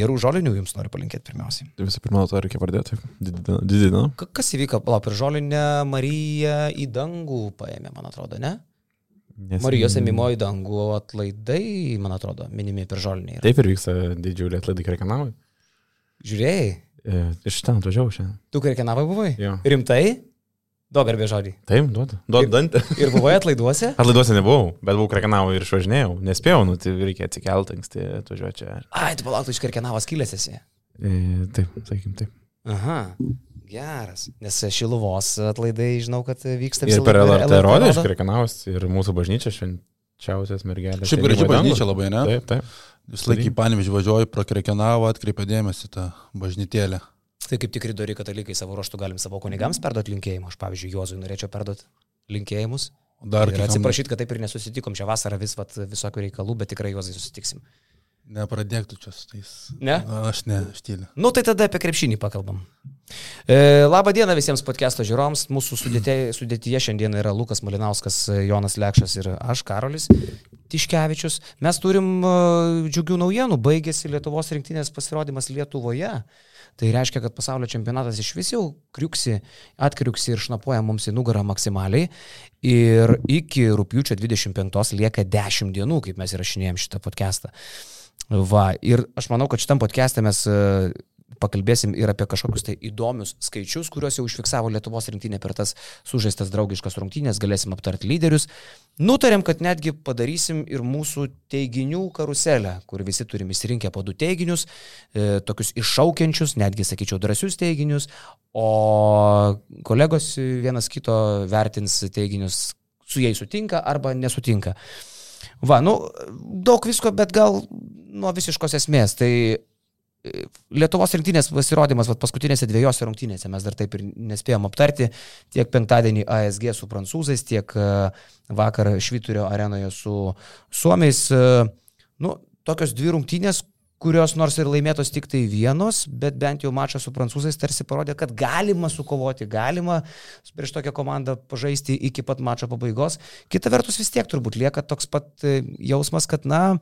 gerų žolinių jums noriu palinkėti pirmiausiai. Tai visų pirma, to reikia pradėti. Didina. Kas įvyko, palauk, ir žolinę Mariją į dangų paėmė, man atrodo, ne? Nes... Marijos ėmimo į dangų atlaidai, man atrodo, minimi per žolinį. Taip ir vyksta didžiuliai atlaidai Krekenavai. Žiūrėjai? E, iš ten atvažiavau šiandien. Tu Krekenavai buvai? Jo. Rimtai? Duok garbė žodį. Taip, duodu. Duodu dantį. Ir buvai atlaiduose? atlaiduose nebuvau, bet buvau Krekenavai ir išvažinėjau. Nespėjau, nu tai reikia atsikelti anksti atvažiuoti čia. Ai, tu palauk, tu iš Krekenavos kilęs esi. E, taip, sakykim taip. Aha. Geras, nes Šiluvos atlaidai žinau, kad vyksta visą laiką. Ir per LRT rodė iš Krekenavos ir mūsų bažnyčia švenčiausias mergelė. Šiaip graži bažnyčia labai, ne? Taip, taip. Vis laikį panėmėž važiuoju pro Krekenavą, atkreipia dėmesį tą bažnytėlę. Tai kaip tikri dori katalikai savo ruoštų galim savo kunigams perduoti linkėjimą. Aš, pavyzdžiui, Juozui norėčiau perduoti linkėjimus. Dar ir atsiprašyti, kad taip ir nesusitikom šią vasarą vis vat, visokių reikalų, bet tikrai Juozai susitiksim. Nepradėktų čia su tais. Ne? Aš ne, aš tyliu. Nu tai tada apie krepšinį pakalbam. E, labą dieną visiems podcast'o žiūroms. Mūsų sudėtyje, sudėtyje šiandien yra Lukas Malinauskas, Jonas Lekšas ir aš, Karolis Tiškevičius. Mes turim uh, džiugių naujienų. Baigėsi Lietuvos rinktinės pasirodymas Lietuvoje. Tai reiškia, kad pasaulio čempionatas iš vis jau kriuksi, atkriuksi ir šnapuoja mums į nugarą maksimaliai. Ir iki rūpiučio 25 lieka 10 dienų, kaip mes įrašinėjom šitą podcastą. Va, ir aš manau, kad šitam podcast'e mes pakalbėsim ir apie kažkokius tai įdomius skaičius, kuriuos jau užfiksavo Lietuvos rinktinė per tas sužaistas draugiškas rungtynės, galėsim aptarti lyderius. Nutarėm, kad netgi padarysim ir mūsų teiginių karuselę, kur visi turim įsirinkę po du teiginius, e, tokius iššaukiančius, netgi sakyčiau drąsius teiginius, o kolegos vienas kito vertins teiginius, su jais sutinka arba nesutinka. Va, nu, daug visko, bet gal nuo visiškos esmės. Tai Lietuvos rinktinės pasirodymas vat, paskutinėse dviejose rungtynėse mes dar taip ir nespėjom aptarti, tiek penktadienį ASG su prancūzais, tiek e, vakar Švyturio arenoje su suomiais. E, nu, tokios dvi rungtynės, kurios nors ir laimėtos tik tai vienos, bet bent jau mačas su prancūzais tarsi parodė, kad galima sukovoti, galima prieš tokią komandą pažaisti iki pat mačo pabaigos. Kita vertus vis tiek turbūt lieka toks pat e, jausmas, kad na,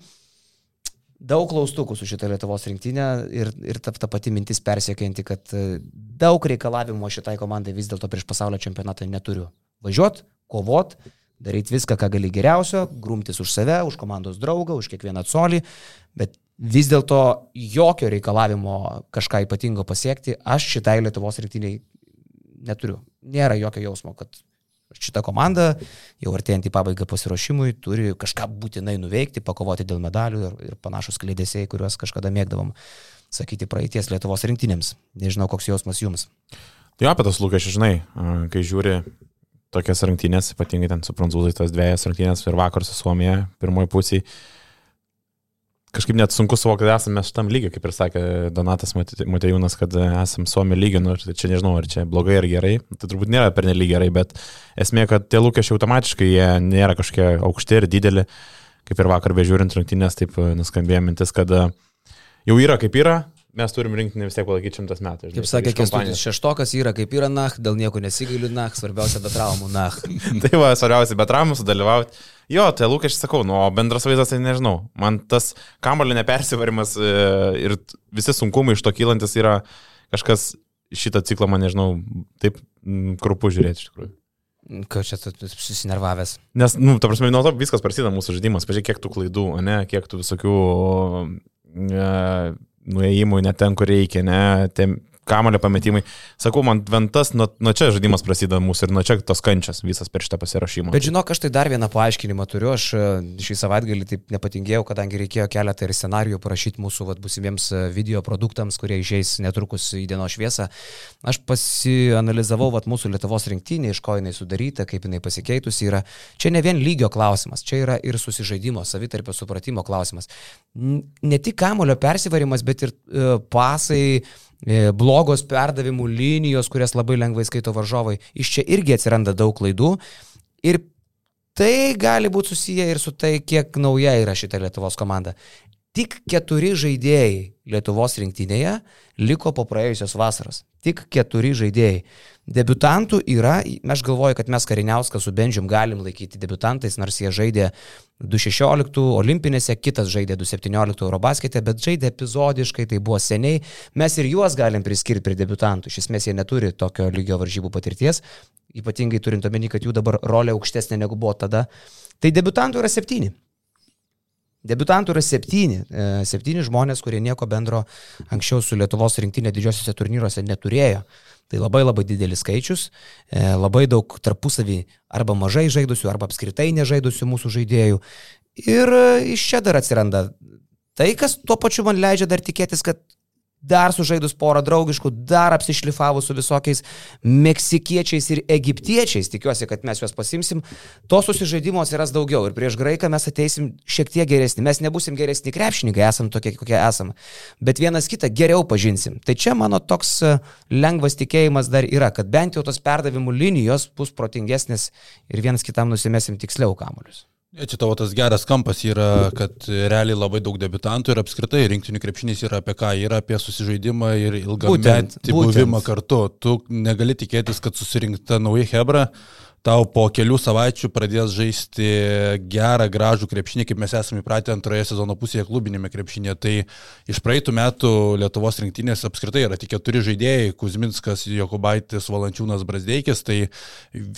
daug klaustukų su šitą Lietuvos rinktinę ir, ir ta, ta pati mintis persiekianti, kad e, daug reikalavimų šitai komandai vis dėlto prieš pasaulio čempionatą neturiu. Važiuot, kovot, daryti viską, ką gali geriausio, grumtis už save, už komandos draugą, už kiekvieną colį, bet vis dėlto jokio reikalavimo kažką ypatingo pasiekti aš šitai Lietuvos rinktiniai neturiu. Nėra jokio jausmo, kad šita komanda, jau artėjant į pabaigą pasiruošimui, turi kažką būtinai nuveikti, pakovoti dėl medalių ir, ir panašus klėdėsiai, kuriuos kažkada mėgdavom sakyti praeities Lietuvos rinktinėms. Nežinau, koks jausmas jums. Jo, apie tas lūkesčius, žinai, kai žiūri tokias rungtynės, ypatingai ten su prancūzais, tas dviejas rungtynės ir vakar su Suomija, pirmoji pusė, kažkaip net sunku suvokti, kad esame šitam lygiui, kaip ir sakė Donatas Matejūnas, kad esame Suomio lygio, nu, tai čia nežinau, ar čia blogai ar gerai, tai turbūt nėra per nelyg gerai, bet esmė, kad tie lūkesčiai automatiškai jie nėra kažkokie aukšti ir dideli, kaip ir vakar bežiūrint rungtynės, taip nuskambėjo mintis, kad jau yra kaip yra, mes turim rinkti vis tiek palaikyti šimtas metų. Žinai, kaip sakė Kestutis, šeštokas yra kaip yra nach, dėl nieko nesigailiu nach, svarbiausia be traumų nach. tai va, svarbiausia be traumų sudalyvauti. Jo, tai lūkesčiai sakau, nu, o bendras vaizdas tai nežinau. Man tas kamulio nepersivarimas e, ir visi sunkumai iš to kylantis yra kažkas šitą ciklą, man nežinau, taip krupu žiūrėti iš tikrųjų. Ką čia tu susinervavęs? Nes, nu, ta prasme, nuo to viskas prasideda mūsų žaidimas. Pažiūrėk, kiek tų klaidų, ne, kiek tų visokių e, nuėjimų ne ten, kur reikia, ne, tem, kamulio pametimai. Sakau, man ventas, nuo, nuo čia žaidimas prasideda mūsų ir nuo čia tos kančias visas per šitą pasirašymą. Bet žinok, aš tai dar vieną paaiškinimą turiu. Aš e, šį savaitgalį taip nepatingėjau, kadangi reikėjo keletą ir scenarijų parašyti mūsų vat, busimiems e, video produktams, kurie išeis netrukus į dienos šviesą. Aš pasianalizavau vat, mūsų Lietuvos rinktinį, iš ko jinai sudaryta, kaip jinai pasikeitusi yra. Čia ne vien lygio klausimas, čia yra ir susižaidimo, savitarpio supratimo klausimas. Ne tik kamulio persivarimas, bet ir e, pasai E, blogos perdavimų linijos, kurias labai lengvai skaito varžovai. Iš čia irgi atsiranda daug klaidų. Ir tai gali būti susiję ir su tai, kiek nauja yra šita Lietuvos komanda. Tik keturi žaidėjai Lietuvos rinktinėje liko po praėjusios vasaros. Tik keturi žaidėjai. Debutantų yra, aš galvoju, kad mes Kariniauską su Benžium galim laikyti debutantais, nors jie žaidė 2016 olimpinėse, kitas žaidė 2017 Eurobaskete, bet žaidė epizodiškai, tai buvo seniai. Mes ir juos galim priskirti prie debutantų. Iš esmės jie neturi tokio lygio varžybų patirties, ypatingai turint omeny, kad jų dabar rolė aukštesnė negu buvo tada. Tai debutantų yra septyni. Debutantų yra septyni. E, septyni žmonės, kurie nieko bendro anksčiau su Lietuvos rinktinė didžiosiuose turnyruose neturėjo. Tai labai labai didelis skaičius, e, labai daug tarpusavį arba mažai žaidusių, arba apskritai nežaidusių mūsų žaidėjų. Ir e, iš čia dar atsiranda tai, kas tuo pačiu man leidžia dar tikėtis, kad dar sužaidus porą draugiškų, dar apsišlifavus su visokiais meksikiečiais ir egiptiečiais, tikiuosi, kad mes juos pasimsim, to susižaidimo atsiras daugiau ir prieš graiką mes ateisim šiek tiek geresni. Mes nebusim geresni krepšininkai, esam tokie, kokie esame, bet vienas kitą geriau pažinsim. Tai čia mano toks e, lengvas tikėjimas dar yra, kad bent jau tos perdavimų linijos bus protingesnės ir vienas kitam nusimesim tiksliau kamuolius. Čia tavo tas geras kampas yra, kad realiai labai daug debutantų ir apskritai rinktinių krepšinys yra apie ką, yra apie susižaidimą ir ilgametį buvimą kartu. Tu negali tikėtis, kad susirinkta nauja Hebra tau po kelių savaičių pradės žaisti gerą, gražų krepšinį, kaip mes esame įpratę antroje sezono pusėje klubinėme krepšinėje. Tai iš praeitų metų Lietuvos rinktinės apskritai yra tik keturi žaidėjai - Kuzminskas, Jokubaitis, Valančiūnas, Brasdeikis. Tai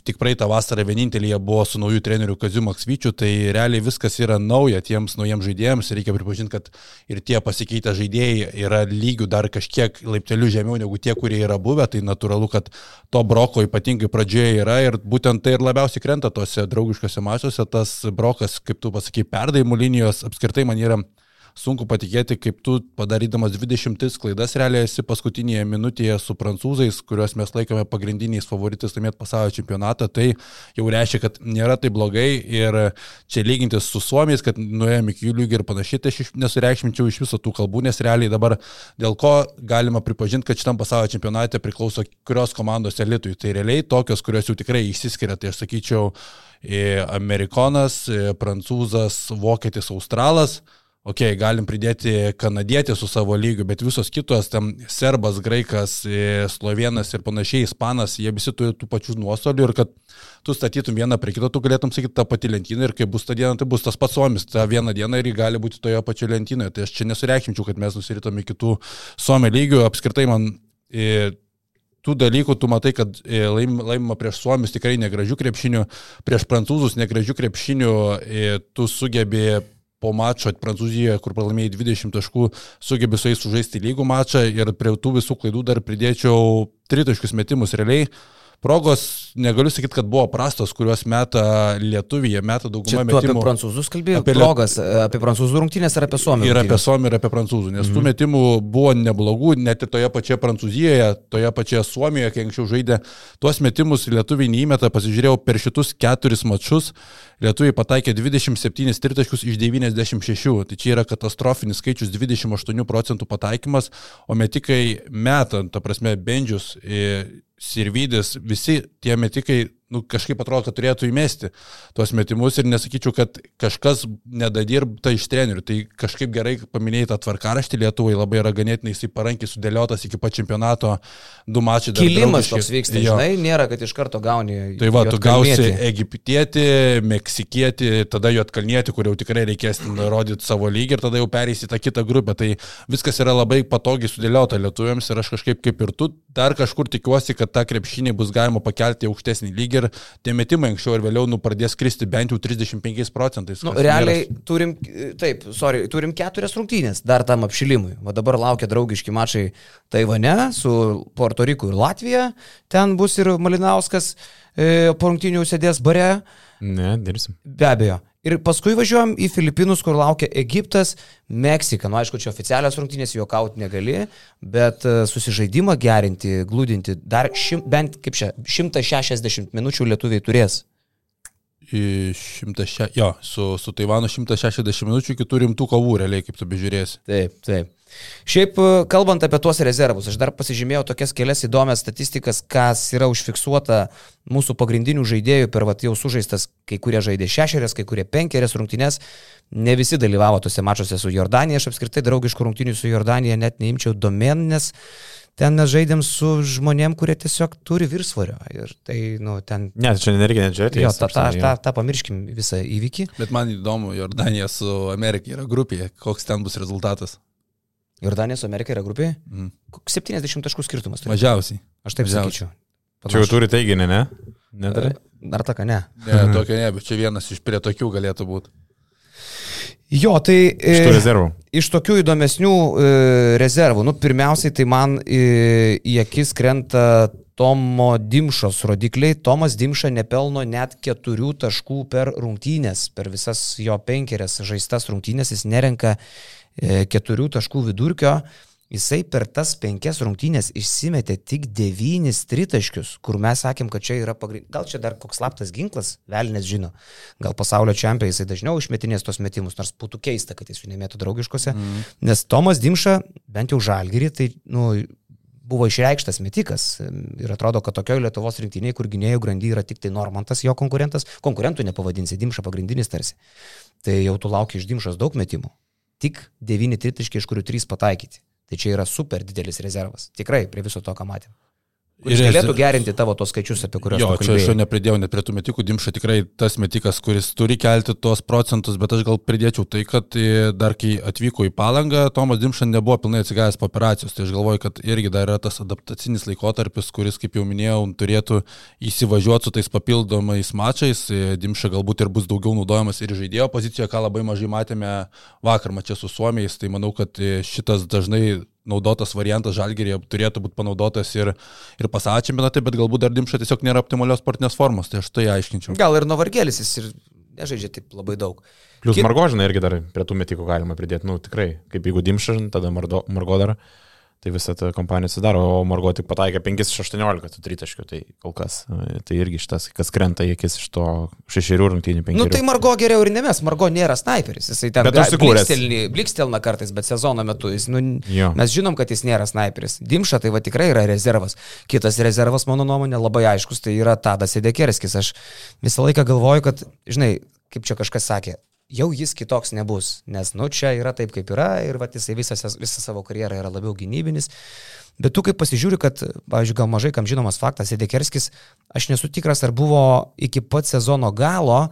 tik praeitą vasarą vienintelėje buvo su naujų treneriu Kaziu Maksvyčiu. Tai realiai viskas yra nauja tiems naujiems žaidėjams. Reikia pripažinti, kad ir tie pasikeitę žaidėjai yra lygių dar kažkiek laiptelių žemiau negu tie, kurie yra buvę. Tai natūralu, kad to broko ypatingai pradžioje yra ir būtent būtent tai ir labiausiai krenta tose draugiškose mačiuose, tas brokas, kaip tu pasakai, perdavimų linijos apskritai man yra sunku patikėti, kaip tu padarydamas 20 klaidas realiai esi paskutinėje minutėje su prancūzais, kuriuos mes laikome pagrindiniais favoritais laimėti pasaulio čempionatą, tai jau reiškia, kad nėra tai blogai ir čia lygintis su Suomijais, kad nuėjome iki jų lygių ir panašiai, tai aš nesureikšminčiau iš viso tų kalbų, nes realiai dabar dėl ko galima pripažinti, kad šitam pasaulio čempionate priklauso kurios komandos elitui. Tai realiai tokios, kurios jau tikrai išsiskiria, tai aš sakyčiau, amerikonas, prancūzas, vokietis, australas ok, galim pridėti kanadietį su savo lygiu, bet visos kitos, tam serbas, graikas, e, slovėnas ir panašiai, ispanas, jie visi turi tų pačių nuostolių ir kad tu statytum vieną prie kito, tu galėtum sakyti tą patį lentyną ir kai bus ta diena, tai bus tas pats suomis, tą vieną dieną ir jį gali būti toje pačioje lentynoje. Tai aš čia nesureikšminčiau, kad mes nusiritom į kitų suomio lygių, apskritai man... E, tų dalykų tu matai, kad e, laimima prieš Suomius tikrai negražių krepšinių, prieš prancūzus negražių krepšinių, tu sugebė po mačo Prancūzijoje, kur pralaimėjai 20 taškų, sugebė su jais sužaisti lygų mačą ir prie tų visų klaidų dar pridėčiau tritaškius metimus realiai. Progos, negaliu sakyti, kad buvo prastos, kuriuos meta Lietuvija, meta daugumą metimų. Apie prancūzus kalbėjai? Apie progas, apie prancūzų rungtynės ar apie suomių? Ir apie suomių, ir apie prancūzų, nes mm -hmm. tų mhm. metimų buvo neblogų, net ir toje pačioje Prancūzijoje, toje pačioje Suomijoje, kai anksčiau žaidė, tuos metimus Lietuvai neįmeta, pasižiūrėjau per šitus keturis mačius, Lietuvai pataikė 27 tritaškus iš 96, tai čia yra katastrofinis skaičius 28 procentų pataikymas, o metikai metant, ta prasme, bendžius. Sirvidis, visi tie metikai nu, kažkaip atrodo, kad turėtų įmesti tuos metimus ir nesakyčiau, kad kažkas nedadirbta iš trenerių. Tai kažkaip gerai paminėjai tą tvarkaraštį Lietuvai, labai yra ganėtinai jisai parankiai sudėliotas iki pat čempionato du mačiai. Kilimas toks vyksta, jo. žinai, nėra, kad iš karto gauni. Tai va, tu gausi egiptietį, meksikietį, tada jo atkalnietį, kur jau tikrai reikės rodyti savo lygį ir tada jau pereisi tą kitą grupę. Tai viskas yra labai patogiai sudėliota lietuviams ir aš kažkaip kaip ir tu dar kažkur tikiuosi, kad tą krepšinį bus galima pakelti į aukštesnį lygį ir tie metimai anksčiau ir vėliau nu, pradės kristi bent jau 35 procentais. Nu, realiai nėra... turim, taip, sorry, turim keturias rungtynės dar tam apšilimui. O dabar laukia draugiški mačai Taivane su Puerto Riku ir Latvija. Ten bus ir Malinauskas e, po rungtynių sėdės bare. Ne, dirbsim. Be abejo. Ir paskui važiuojam į Filipinus, kur laukia Egiptas, Meksika. Nu, aišku, čia oficialios rungtynės juokauti negali, bet e, susižaidimą gerinti, glūdinti dar šim, bent kaip čia, 160 minučių lietuviai turės. 106, jo, su, su Taivanu 160 minučių iki tų rimtų kovų, realiai, kaip tu bežiūrėsi. Taip, taip. Šiaip, e, kalbant apie tuos rezervus, aš dar pasižymėjau tokias kelias įdomias statistikas, kas yra užfiksuota mūsų pagrindinių žaidėjų per vat, jau sužaistas, kai kurie žaidė šešerias, kai kurie penkerias rungtynės, ne visi dalyvavo tuose mačiuose su Jordanija, aš apskritai draugiškų rungtynių su Jordanija net neimčiau domen, nes ten mes žaidėm su žmonėm, kurie tiesiog turi virsvario. Ir tai, nu, ten... Ne, čia nereikia net žiūrėti. Jo, tą, tą, tą, tą pamirškim visą įvykį. Bet man įdomu, Jordanija su Amerika yra grupėje, koks ten bus rezultatas. Jordanija su Amerika yra grupėje? Mhm. 70 taškų skirtumas. Turi. Mažiausiai. Aš taip Mažiausiai. sakyčiau. Čia jau turi teiginį, ne? Neturi. Ar taka, ne? Ne, tokio ne, bet čia vienas iš prie tokių galėtų būti. Jo, tai... Iš tų rezervų. Iš tokių įdomesnių e, rezervų, nu, pirmiausiai tai man e, į akis krenta Tomo Dimšos rodikliai. Tomas Dimša nepelno net keturių taškų per rungtynės, per visas jo penkerias žaistas rungtynės, jis nerenka e, keturių taškų vidurkio. Jisai per tas penkias rungtynės išsimetė tik devynis tritaškius, kur mes sakėm, kad čia yra pagrindinis. Gal čia dar koks slaptas ginklas, velnės žino. Gal pasaulio čempionai jisai dažniau išmetinės tos metimus, nors būtų keista, kad jis jų nemėtų draugiškose. Mm. Nes Tomas Dimša, bent jau žalgyrį, tai, nu, buvo išreikštas metikas. Ir atrodo, kad tokioje Lietuvos rinktiniai, kur gynėjų grandy yra tik tai Normantas, jo konkurentas, konkurentų nepavadinsi, Dimša pagrindinis tarsi. Tai jau tu lauki iš Dimšos daug metimų. Tik devyni tritaškiai, iš kurių trys pataikyti. Tai čia yra super didelis rezervas. Tikrai prie viso to, ką matėm. Ir galėtų gerinti tavo tos skaičius, apie kuriuos. Jo, čia aš jau nepridėjau net prie tų metikų, Dimša tikrai tas metikas, kuris turi kelti tuos procentus, bet aš gal pridėčiau tai, kad e, dar kai atvyko į palangą, Tomas Dimša nebuvo pilnai atsigavęs po operacijos, tai aš galvoju, kad irgi dar yra tas adaptacinis laikotarpis, kuris, kaip jau minėjau, turėtų įsivažiuoti su tais papildomais mačais, e, Dimša galbūt ir bus daugiau naudojamas ir žaidėjo pozicijoje, ką labai mažai matėme vakar mačia su Suomiais, tai manau, kad e, šitas dažnai naudotas variantas žalgerėje turėtų būti panaudotas ir, ir pasaulio čempionate, bet galbūt dar Dimša tiesiog nėra optimalios sportinės formos, tai aš tai aiškinčiau. Gal ir Novargelis jis ir nežaidžia taip labai daug. Plius Kit... Margožinai irgi dar prie tų metikų galima pridėti, nu tikrai, kaip jeigu Dimša, tada Margo, Margo dar. Tai visą tą kompaniją sudaro, o Margo tik pataikė 5 iš 18 tų tritaškių, tai kol kas, tai irgi šitas, kas krenta į akis iš to šešerių rungtynių penkių. Na nu, tai Margo geriau ir ne mes, Margo nėra sniperis, jisai ten blikstelna kartais, bet sezono metu jis, nu, jo. mes žinom, kad jis nėra sniperis. Dimša tai va tikrai yra rezervas. Kitas rezervas, mano nuomonė, labai aiškus, tai yra Tadas Edekerskis. Aš visą laiką galvoju, kad, žinai, kaip čia kažkas sakė, jau jis kitoks nebus, nes, nu, čia yra taip, kaip yra ir, va, jisai visą, visą savo karjerą yra labiau gynybinis. Bet tu kaip pasižiūri, kad, pavyzdžiui, gal mažai kam žinomas faktas, Edekerskis, aš nesu tikras, ar buvo iki pat sezono galo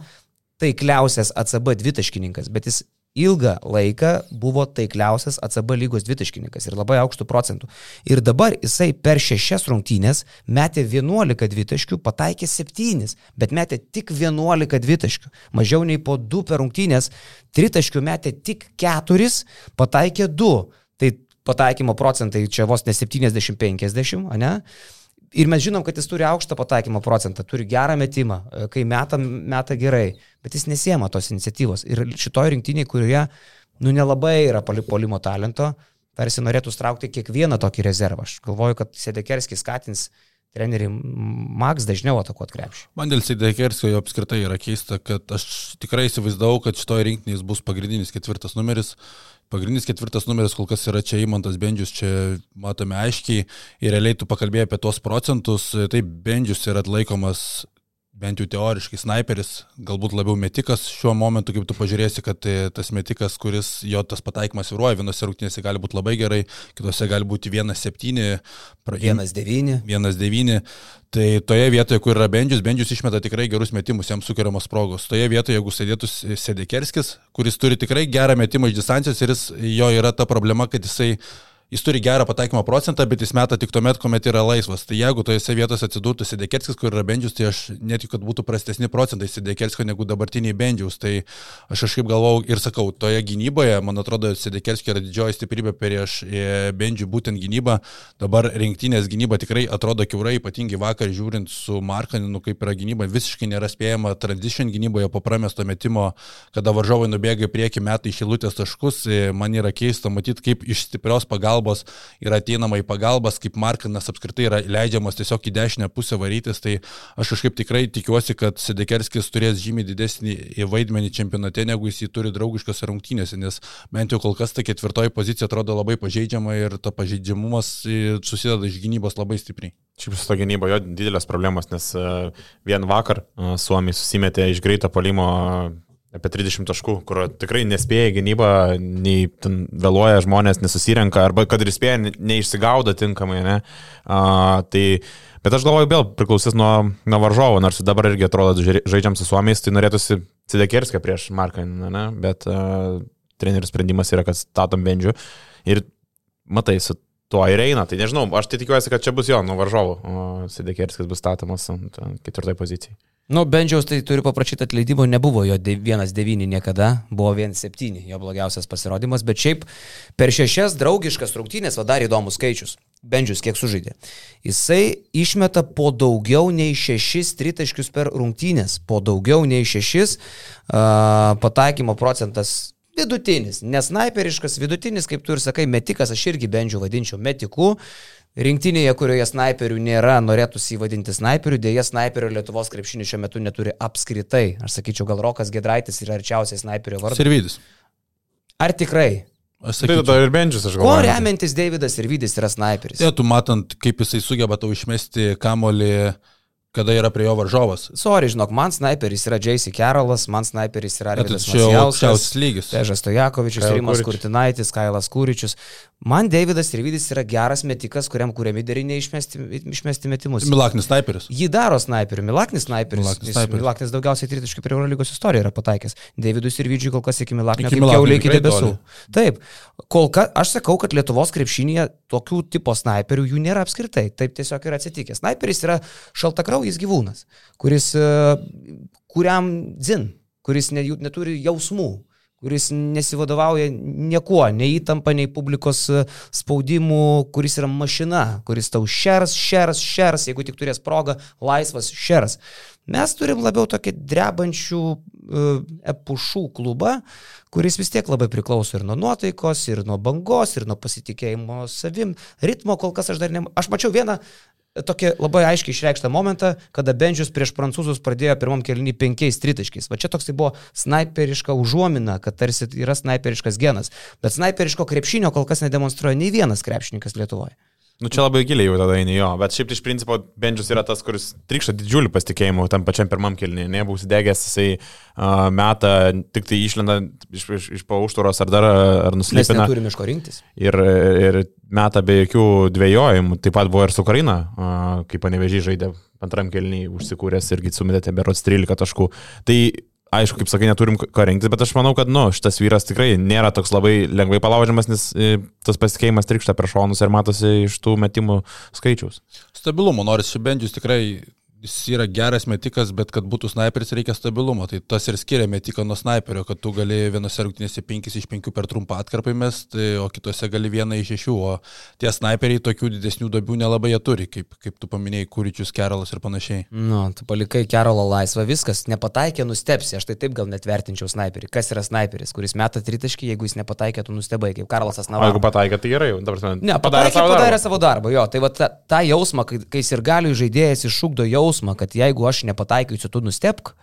taikliausias ACB dvitaškininkas, bet jis ilgą laiką buvo taikliausias ACB lygos dvitaškininkas ir labai aukštų procentų. Ir dabar jisai per šešias rungtynės metė 11 dvitaškių, pataikė 7, bet metė tik 11 dvitaškių. Mažiau nei po 2 per rungtynės, tritaškių metė tik 4, pataikė 2. Tai pataikymo procentai čia vos ne 70-50, ne? Ir mes žinom, kad jis turi aukštą pataikymo procentą, turi gerą metimą, e, kai meta, meta gerai, bet jis nesiema tos iniciatyvos. Ir šitoje rinktinėje, kurioje, nu, nelabai yra polimo talento, tarsi norėtų straukti kiekvieną tokį rezervą. Aš galvoju, kad Sedekerskis skatins treneriai Max dažniau atakuot krepšį. Man dėl Sedekerskio jo apskritai yra keista, kad aš tikrai įsivaizdavau, kad šitoje rinktinėje bus pagrindinis ketvirtas numeris. Pagrindinis ketvirtas numeris kol kas yra čia Imantas Bendžius, čia matome aiškiai. Ir realiai tu pakalbėjai apie tuos procentus, taip Bendžius yra atlaikomas bent jau teoriškai sniperis, galbūt labiau metikas šiuo momentu, kaip tu pažiūrėsi, kad e, tas metikas, kuris jo tas pataikymas vyruoja, vienose rungtynėse gali būti labai gerai, kitose gali būti 1-7, 1-9. 1-9. Tai toje vietoje, kur yra Bendžius, Bendžius išmeta tikrai gerus metimus, jam sukeriamos progos. Toje vietoje, jeigu sėdėtų Sedekerskis, kuris turi tikrai gerą metimą iš distancijos ir jis, jo yra ta problema, kad jisai jis turi gerą pataikymo procentą, bet jis meta tik tuomet, kuomet yra laisvas. Tai jeigu tojose vietose atsidurtų Sideketskis, kur yra Bendžius, tai aš netikiu, kad būtų prastesni procentai Sideketskio negu dabartiniai Bendžius. Tai aš kažkaip galvau ir sakau, toje gynyboje, man atrodo, Sideketskio yra didžioji stiprybė prieš e, Bendžių būtent gynybą. Dabar rinktinės gynyba tikrai atrodo kiaurai, ypatingai vakar žiūrint su Markaninu, kaip yra gynyba, visiškai nėra spėjama transition gynyboje po pramesto metimo, kada varžovai nubėga į priekį metai išilutės taškus. E, man yra keista matyti, kaip iš stiprios pagalbos pagalbos ir ateinama į pagalbas, kaip Markinas apskritai yra leidžiamas tiesiog į dešinę pusę varytis, tai aš kažkaip tikrai tikiuosi, kad Sedekerskis turės žymiai didesnį vaidmenį čempionate, negu jis jį turi draugiškose rungtynėse, nes bent jau kol kas ta ketvirtoji pozicija atrodo labai pažeidžiama ir ta pažeidžiamumas susideda iš gynybos labai stipriai. Šiaip su to gynyba jo didelės problemos, nes e, vien vakar e, Suomiai susimetė iš greito palimo apie 30 taškų, kur tikrai nespėja gynyba, nei vėluoja žmonės, nesusirenka, arba kad ir spėja, neišsigaudo tinkamai, ne? A, tai, bet aš galvoju, vėl priklausys nuo, nuo varžovo, nors dabar irgi atrodo žaidžiam su suomiais, tai norėtųsi Cidekerską prieš Marką, ne? Bet a, trenerių sprendimas yra, kad statom bendžių. Ir matai, su tuo ir eina. Tai nežinau, aš tai tikiuosi, kad čia bus jo nuo varžovo, o Sidekerskas bus statomas ant ketvirtai pozicijai. Nu, Bendžiaus tai turiu paprašyti atleidimo, nebuvo jo 1-9 niekada, buvo 1-7 jo blogiausias pasirodymas, bet šiaip per šešias draugiškas rungtynės, va dar įdomus skaičius. Bendžius kiek sužaidė. Jisai išmeta po daugiau nei šešis tritaškius per rungtynės, po daugiau nei šešis uh, pataikymo procentas vidutinis, nesnaiperiškas, vidutinis, kaip tu ir sakai, metikas, aš irgi Bendžių vadinčiau metiku. Uh, rinktinėje, kurioje snaiperių nėra, norėtųsi įvadinti snaiperių, dėja snaiperio Lietuvos krepšinį šiuo metu neturi apskritai. Aš sakyčiau, gal Rokas Gedraitis yra arčiausiai snaiperio vardas. Servidis. Ar tikrai? Aš sakyčiau, tai ir Benčius, aš galvoju. Kuo remiantis Davidas ir Vydis yra snaiperis? Ja, tu matant, kaip jisai sugeba tau išmesti kamolį kada yra prie jo varžovas. Sorry, žinok, man sniperis yra J.C. Carolas, man sniperis yra Arvidas Macijauskas, lygis. Pežas Stojakovičius, Rimas Kurtinaitis, Kailas Kūričius. Man Davidas Rivydis yra geras metikas, kuriam kuriami dariniai išmesti, išmesti metimus. Milaknis sniperis. Jį daro sniperiu. Milaknis sniperis. Milaknis, sniperis. Milaknis daugiausiai tritaškių prie Eurolygos istoriją yra pataikęs. Davidus ir Vydžiui kol kas iki Milaknio kaip keuliai iki debesų. Taip. Kol kas aš sakau, kad Lietuvos krepšinėje tokių tipo sniperių jų nėra apskritai. Taip tiesiog yra atsitikę. Sniperis yra šaltakraujas gyvūnas, kuris, e, kuriam dzin, kuris neturi jausmų kuris nesivadovauja niekuo, nei įtampa, nei publikos e, spaudimu, kuris yra mašina, kuris tau šers, šers, šers, jeigu tik turės progą, laisvas šers. Mes turim labiau tokį drebančių uh, epušų klubą, kuris vis tiek labai priklauso ir nuo nuotaikos, ir nuo bangos, ir nuo pasitikėjimo savim. Ritmo kol kas aš dar ne... Aš mačiau vieną tokį labai aiškiai išreikštą momentą, kada Benžius prieš prancūzus pradėjo pirmam kelnį penkiais tritaškiais. Va čia toks tai buvo snaiperiška užuomina, kad tarsi yra snaiperiškas genas. Bet snaiperiško krepšinio kol kas nedemonstruoja nei vienas krepšininkas Lietuvoje. Nu čia labai giliai jau tada eini jo, bet šiaip iš principo Benžius yra tas, kuris trikšta didžiulį pasitikėjimą tam pačiam pirmam kilniui, nebūs degęs, jisai uh, meta, tik tai išlenda iš, iš, iš pauštūros ar dar ar nuslėpina. Mes neturime iš ko rinktis. Ir, ir meta be jokių dvėjojimų, taip pat buvo ir su Karina, uh, kai panevežiai žaidė antram kelniui užsikūręs irgi sumetė berots 13 taškų. Tai aišku, kaip sakai, neturim ką rinktis, bet aš manau, kad, nu, šitas vyras tikrai nėra toks labai lengvai palaužiamas, nes e, tas pasitikėjimas trikšta per šonus ir matosi iš tų metimų skaičiaus. Stabilumo, nors Šibendžius tikrai jis yra geras metikas, bet kad būtų sniperis reikia stabilumo. Tai tas ir skiria metiką nuo sniperio, kad tu gali vienose rungtynėse 5 iš 5 per trumpą atkarpą mesti, o kitose gali vieną iš 6. O tie sniperiai tokių didesnių duobių nelabai jie turi, kaip, kaip tu paminėjai, Kūričius, Kerolas ir panašiai. Nu, tu palikai Kerolą laisvą, viskas, nepataikė, nustepsi. Aš tai taip gal net vertinčiau sniperį. Kas yra sniperis, kuris meta tritaškį, jeigu jis nepataikė, tu nustebai, kaip Karlasas Navaras. Jeigu pataikė, tai gerai, dabar man. Ne, padarė, padarė, savo, padarė darbą. savo darbą. Jo, tai va tą ta, ta jausmą, kai, kai ir galių žaidėjas iššūkdo jausmą jausmą, kad jeigu aš nepataikysiu, tu nustepk.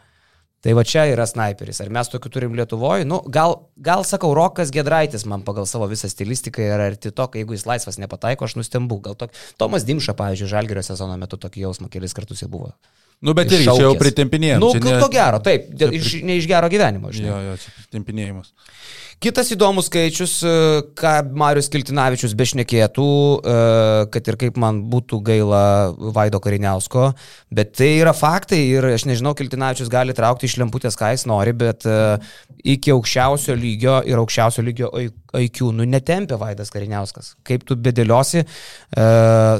Tai va čia yra sniperis. Ar mes tokių turim Lietuvoje? Nu, gal, gal sakau, Rokas Gedraitis man pagal savo visą stilistiką yra arti to, kai jeigu jis laisvas nepataiko, aš nustembu. Gal tok... Tomas Dimša, pavyzdžiui, Žalgerio sezono metu tokį jausmą kelis kartus jau buvo. Nu, bet irgi čia jau pritempinėjimas. Nu, ne... to gero, taip, dėl, iš, ne iš gero gyvenimo. Žinai. Jo, jo, čia pritempinėjimas. Kitas įdomus skaičius, e, ką Marius Kiltinavičius bešnekėtų, e, kad ir kaip man būtų gaila Vaido Kariniausko, bet tai yra faktai ir aš nežinau, Kiltinavičius gali traukti iš lemputės, ką jis nori, bet e, iki aukščiausio lygio ir aukščiausio lygio IQ, nu netempia Vaidas Kariniauskas. Kaip tu bedėliosi,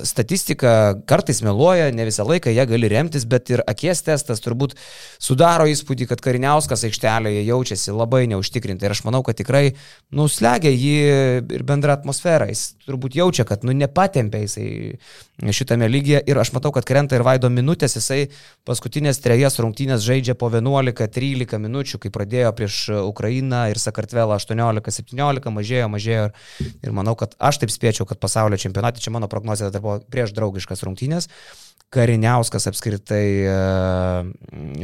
statistika kartais meluoja, ne visą laiką ją gali remtis, bet ir akies testas turbūt sudaro įspūdį, kad Kariniauskas aikštelėje jaučiasi labai neužtikrintai ir aš manau, kad tikrai nuslegia jį ir bendra atmosfera. Jis turbūt jaučia, kad nu, nepatempia jisai šitame lygyje ir aš matau, kad krenta ir vaido minutės, jisai paskutinės trejas rungtynės žaidžia po 11-13 minučių, kai pradėjo prieš Ukrainą ir Sakartvelą 18-17, mažėjo, mažėjo ir manau, kad aš taip spėčiau, kad pasaulio čempionate, čia mano prognozija dar buvo prieš draugiškas rungtynės. Kariniauskas apskritai uh,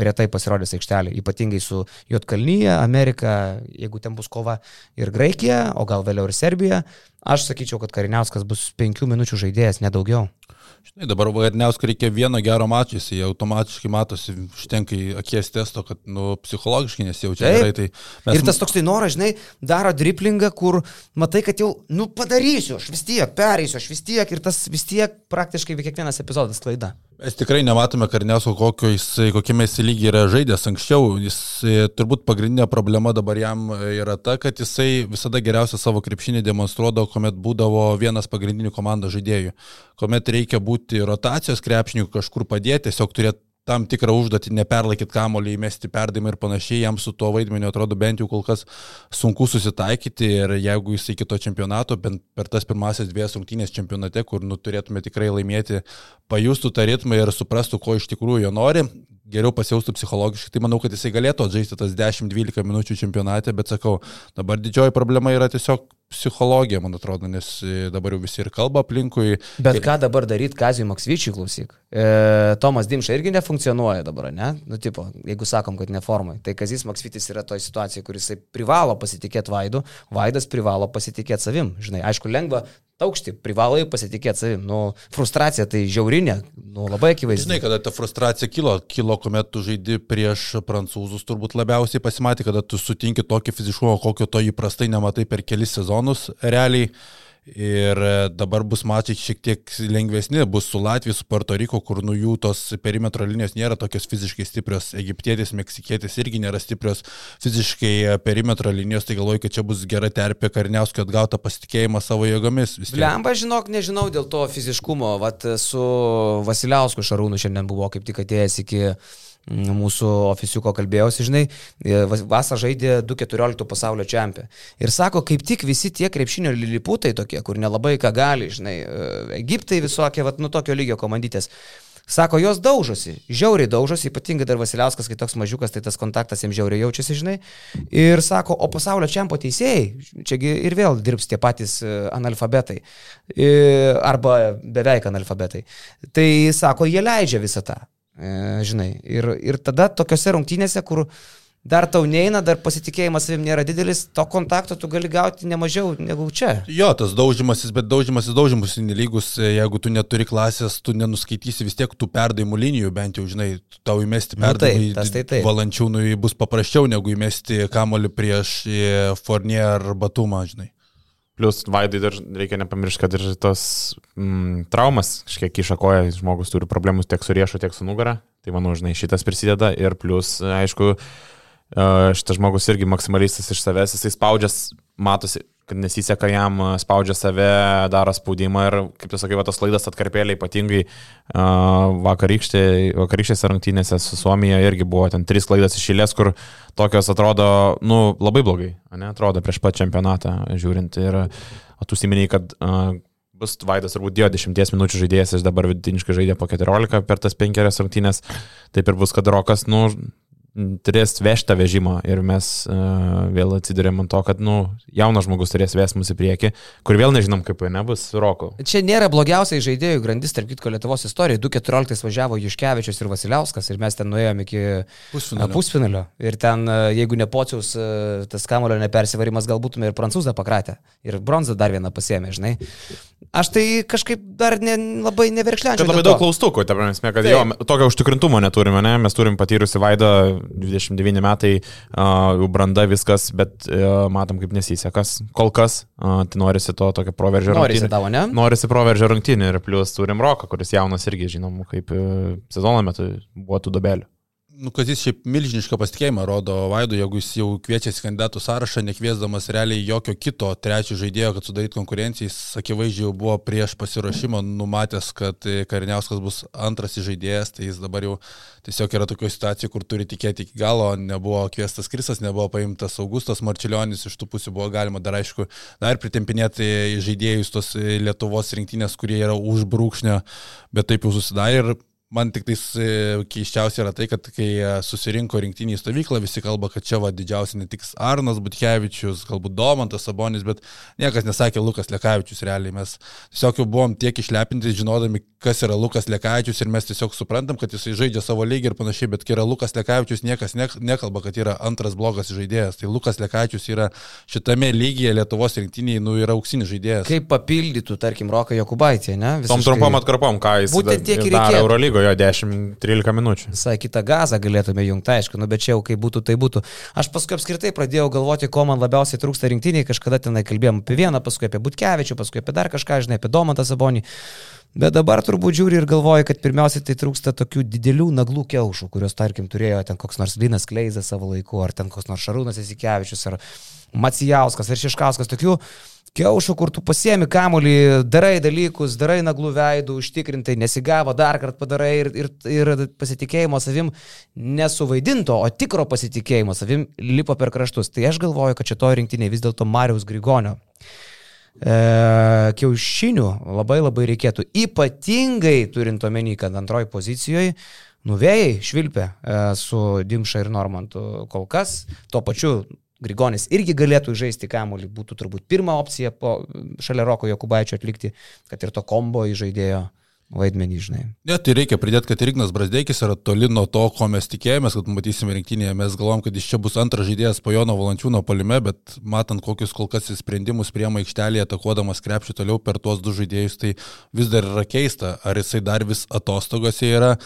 retai pasirodys aikštelė, ypatingai su Jotkalnyje, Amerika, jeigu ten bus kova ir Graikija, o gal vėliau ir Serbija. Aš sakyčiau, kad Kariniauskas bus penkių minučių žaidėjas, nedaugiau. Žinai, dabar Varniauskui reikia vieno gero mačo, jis automatiškai matosi, užtenka į akies testo, kad nu, psichologiškai nesijaučia Taip. gerai. Tai mes... Ir tas toks tai noras, žinai, daro driplingą, kur matai, kad jau, nu, padarysiu, aš vis tiek, pereisiu, aš vis tiek, ir tas vis tiek praktiškai kiekvienas epizodas klaida. Mes tikrai nematome Karniausko, kokiame jis lygiai yra žaidęs anksčiau. Jis e, turbūt pagrindinė problema dabar jam e, yra ta, kad jisai visada geriausią savo krepšinį demonstruodavo, kuomet būdavo vienas pagrindinių komandos žaidėjų. Kuomet reikia būti rotacijos krepšininkų kažkur padėti, tiesiog turėti tam tikrą užduotį, neperlaikyti kamolį, įmesti perdavimą ir panašiai, jam su tuo vaidmeniu atrodo bent jau kol kas sunku susitaikyti ir jeigu jis iki to čempionato, bent per tas pirmasis dviejas rungtynės čempionate, kur nu, turėtume tikrai laimėti, pajustų tą ritmą ir suprastų, ko iš tikrųjų jo nori, geriau pasijaustų psichologiškai, tai manau, kad jisai galėtų atžaisti tas 10-12 minučių čempionate, bet sakau, dabar didžioji problema yra tiesiog psichologija, man atrodo, nes e, dabar jau visi ir kalba aplinkui. Bet ką dabar daryti Kazijui Maksvyčiui, klausyk? E, Tomas Dimša irgi nefunkcionuoja dabar, ne? Nu, tipo, jeigu sakom, kad neformai, tai Kazijas Maksvytis yra toje situacijoje, kuris privalo pasitikėti Vaidu, Vaidas privalo pasitikėti savim. Žinai, aišku, lengva aukštį, privalai pasitikėti savim. Nu, frustracija tai žiaurinė, nu, labai akivaizdi. Žinai, kada ta frustracija kilo, kilo, kuomet tu žaidi prieš prancūzus, turbūt labiausiai pasimatė, kada tu sutinki tokį fiziškumą, kokio to įprastai nematai per kelis sezonus realiai. Ir e, dabar bus mačiai šiek tiek lengvesni, bus su Latvija, su Puerto Riko, kur nu jų tos perimetro linijos nėra tokios fiziškai stiprios, egiptietis, meksikietis irgi nėra stiprios fiziškai e, perimetro linijos, tai galvoju, kad čia bus gera terpė karniauskio atgauta pasitikėjimą savo jėgomis. Lemba, žinok, nežinau dėl to fiziškumo, vat su Vasiliausku Šarūnu šiandien buvo kaip tik atėjęs iki mūsų ofisiuko kalbėjausi, žinai, e, vasarą žaidė 2.14 pasaulio čempionė. Ir sako, kaip tik visi tie krepšinio liliputai tokie, kur nelabai ką gali, žinai, e, Egiptai visokie, vat, nu tokio lygio komandytės. Sako, jos daužosi, žiauriai daužosi, ypatingai dar Vasiliauskas, kai toks mažiukas, tai tas kontaktas jiems žiauriai jaučiasi, žinai. Ir sako, o pasaulio čempio teisėjai, čiagi ir vėl dirbs tie patys e, analfabetai, arba beveik analfabetai. Tai sako, jie leidžia visą tą. E, žinai, ir, ir tada tokiuose rungtynėse, kur dar tau neina, dar pasitikėjimas savim nėra didelis, to kontakto tu gali gauti nemažiau negu čia. Jo, tas daužimasis, bet daužimasis daužimasis nelygus, e, jeigu tu neturi klasės, tu nenuskaitysi vis tiek tų perdavimų linijų, bent jau, žinai, tau įmesti perdavimą. Nu, tai taip. Valančiūnui bus paprasčiau negu įmesti kamolį prieš e, Fornier ar Batumą, žinai. Plus, Vaidai dar reikia nepamiršti, kad ir tos mm, traumas kažkiek išakoja, žmogus turi problemų tiek su riešo, tiek su nugara. Tai manau, žinai, šitas prisideda. Ir plus, aišku, šitas žmogus irgi maksimalistas iš savęs, jisai spaudžias, matosi, kad nesiseka jam, spaudžia save, daro spaudimą ir, kaip tu sakai, va, tos laidas atkarpėlė ypatingai vakarykštė, vakarykštėse rungtynėse su Suomija irgi buvo ten trys laidas išėlės, kur tokios atrodo, nu, labai blogai, ne, atrodo prieš pat čempionatą žiūrint. Ir tu siminiai, kad uh, bus Vaidas turbūt dėjo 10 minučių žaidėjas, jis dabar vidutiniškai žaidė po 14 per tas penkerias rungtynės, taip ir bus, kad Rokas, nu, turės vežtą vežimą ir mes uh, vėl atsidurėm ant to, kad, nu, jaunas žmogus turės ves mus į priekį, kur vėl nežinom, kaip nebus Roko. Čia nėra blogiausiai žaidėjų grandis, tarp kitko, Lietuvos istorijoje. 2.14 važiavo Juškevičius ir Vasiliauskas ir mes ten nuėjome iki pusfinalio. pusfinalio. Ir ten, jeigu ne pociaus tas kamulio nepersivarimas, gal būtume ir prancūzą pakratę. Ir bronzą dar vieną pasėmė, žinai. Aš tai kažkaip dar ne, labai neverkšlenčiau. Kad labai daug klaustukų, ta prasme, kad Taip. jo, tokio užtikrintumo neturime, ne? mes turim patyrusi Vaidą 29 metai, jau branda viskas, bet uh, matom, kaip nesisekas. Kol kas, tai norisi to tokio proveržio rungtynį. Norisi tavo, ne? Norisi proveržio rungtynį ir plus turim Roką, kuris jaunas irgi, žinom, kaip uh, sezono metu buvo tų dobelių nu, kad jis šiaip milžinišką pasitikėjimą rodo Vaidu, jeigu jis jau kviečiasi kandidatų sąrašą, nekviesdamas realiai jokio kito trečio žaidėjo, kad sudarytų konkurenciją, jis akivaizdžiai jau buvo prieš pasiruošimą numatęs, kad Kariniauskas bus antras žaidėjas, tai jis dabar jau tiesiog yra tokio situacija, kur turi tikėti iki galo, nebuvo kviestas Krisas, nebuvo paimtas Augustas Marčiulionis, iš tų pusių buvo galima dar aišku, dar pritempinėti žaidėjus tos Lietuvos rinktinės, kurie yra už brūkšnio, bet taip jau susidarė ir Man tik tais e, keiščiausia yra tai, kad kai e, susirinko rinktiniai stovyklą, visi kalba, kad čia va didžiausia ne tik Arnas Butkevičius, galbūt Domantas Sabonis, bet niekas nesakė Lukas Lekavičius realiai. Mes tiesiog jau buvom tiek išlepinti, žinodami, kas yra Lukas Lekavičius ir mes tiesiog suprantam, kad jisai žaidžia savo lygį ir panašiai, bet kai yra Lukas Lekavičius, niekas ne, nekalba, kad yra antras blogas žaidėjas. Tai Lukas Lekavičius yra šitame lygyje Lietuvos rinktiniai, nu, yra auksinis žaidėjas. Kaip papildytų, tarkim, Roką Jokubaitį, ne? Visiškai... Tom trumpom atkarpom, ką jis Būtent tiek ir reikėjo. Eurolygoje jo 10-13 minučių. Visai kitą gazą galėtume jungti, aišku, nu bet čia jau kaip būtų, tai būtų. Aš paskui apskritai pradėjau galvoti, ko man labiausiai trūksta rinktiniai, kažkada tenai kalbėjom apie vieną, paskui apie Butkevičių, paskui apie dar kažką, žinai, apie Domantą Sabonį. Bet dabar turbūt žiūri ir galvoju, kad pirmiausia tai trūksta tokių didelių naglų kiaušų, kurios, tarkim, turėjo ten koks nors Linas Kleizas savo laiku, ar ten koks nors Šarūnas Esikevičius, ar Macijauskas, ar Šiškauskas, tokių Kiaušų, kur tu pasiemi kamolį, darai dalykus, darai naglų veidų, užtikrintai, nesigavo, dar kartą padarai ir, ir, ir pasitikėjimo savim nesuvaidinto, o tikro pasitikėjimo savim lipo per kraštus. Tai aš galvoju, kad šito rinktinė vis dėlto Mariaus Grigonio. E, kiaušinių labai labai reikėtų. Ypatingai turint omeny, kad antroji pozicijoje nuvėjai švilpė e, su Dimša ir Normantu kol kas, tuo pačiu Grigonis irgi galėtų žaisti kamuolį, būtų turbūt pirma opcija po, šalia Roko Jokubaičio atlikti, kad ir to kombo įžaidėjo vaidmenį, žinai. Ne, tai reikia pridėti, kad Ignas Brasdeikis yra toli nuo to, ko mes tikėjomės, kad matysime rinktinėje. Mes galvom, kad iš čia bus antras žaidėjas po Jono Valančiūno palime, bet matant, kokius kol kas sprendimus priema aikštelėje, atakuodamas krepšį toliau per tuos du žaidėjus, tai vis dar yra keista, ar jisai dar vis atostogose yra,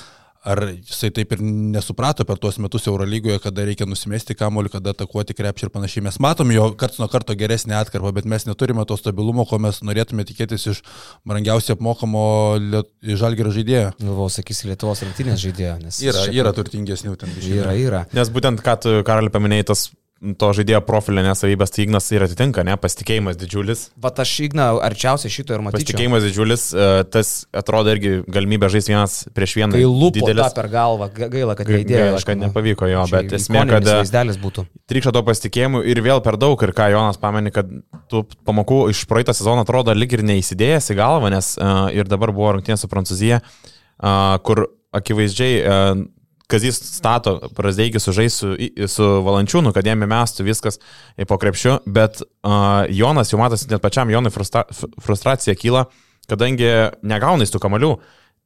Ar jisai taip ir nesuprato per tuos metus Eurolygoje, kada reikia nusimesti kamuolį, kada atakuoti krepšį ir panašiai. Mes matom jo karts nuo karto geresnį atkarpą, bet mes neturime to stabilumo, ko mes norėtume tikėtis iš brangiausiai apmokamo liet... žalgerio žaidėjo. Galvau, sakysi, Lietuvos rinktinės žaidėjo. Yra, šiaip... yra turtingesnių ten. Yra, yra. Nes būtent, ką tu, Karali, paminėjai, tas to žaidėjo profilio nesavybės, tai Ignas ir atitinka, ne, pasitikėjimas didžiulis. Vat aš Igną arčiausiai šito ir matau. Pasitikėjimas didžiulis, e, tas atrodo irgi galimybė žaisti vienas prieš vieną. Kai lūpo tą per galvą, gaila, kad neįdėjo. Gaila, kad nepavyko jo, bet esmė, kad e. Trykšta to pasitikėjimu ir vėl per daug, ir ką Jonas pameni, kad tų pamokų iš praeitą sezoną atrodo lik ir neįsidėjęs į galvą, nes uh, ir dabar buvo rungtynė su Prancūzija, uh, kur akivaizdžiai uh, Kazys stato Prasdeikį su žais su, su Valančiūnu, kad jame mestų viskas po krepšiu, bet uh, Jonas jau matosi, net pačiam Jonui frustra, frustracija kyla, kadangi negauna į tų kamalių.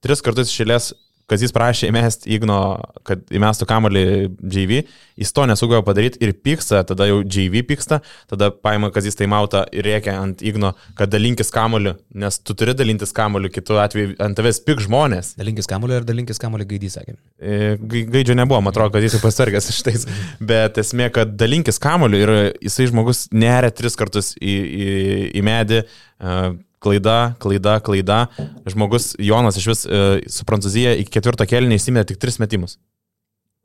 Tris kartus išėlės kas jis prašė įmesti Igno, kad įmestų kamalį JV, jis to nesugavo padaryti ir pyksta, tada jau JV pyksta, tada paima, kad jis taimautą ir reikia ant Igno, kad dalinkis kamoliu, nes tu turi dalintis kamoliu, kitu atveju ant tavęs pik žmonės. Dalinkis kamoliu ir dalinkis kamoliu gaidys, sakė. E, gaidžio nebuvo, man atrodo, kad jis jau pasargęs šitais, bet esmė, kad dalinkis kamoliu ir jisai žmogus neria tris kartus į, į, į medį. Uh, klaida, klaida, klaida. Žmogus Jonas iš vis e, su Prancūzija iki ketvirto kelnį įsimetė tik tris metimus.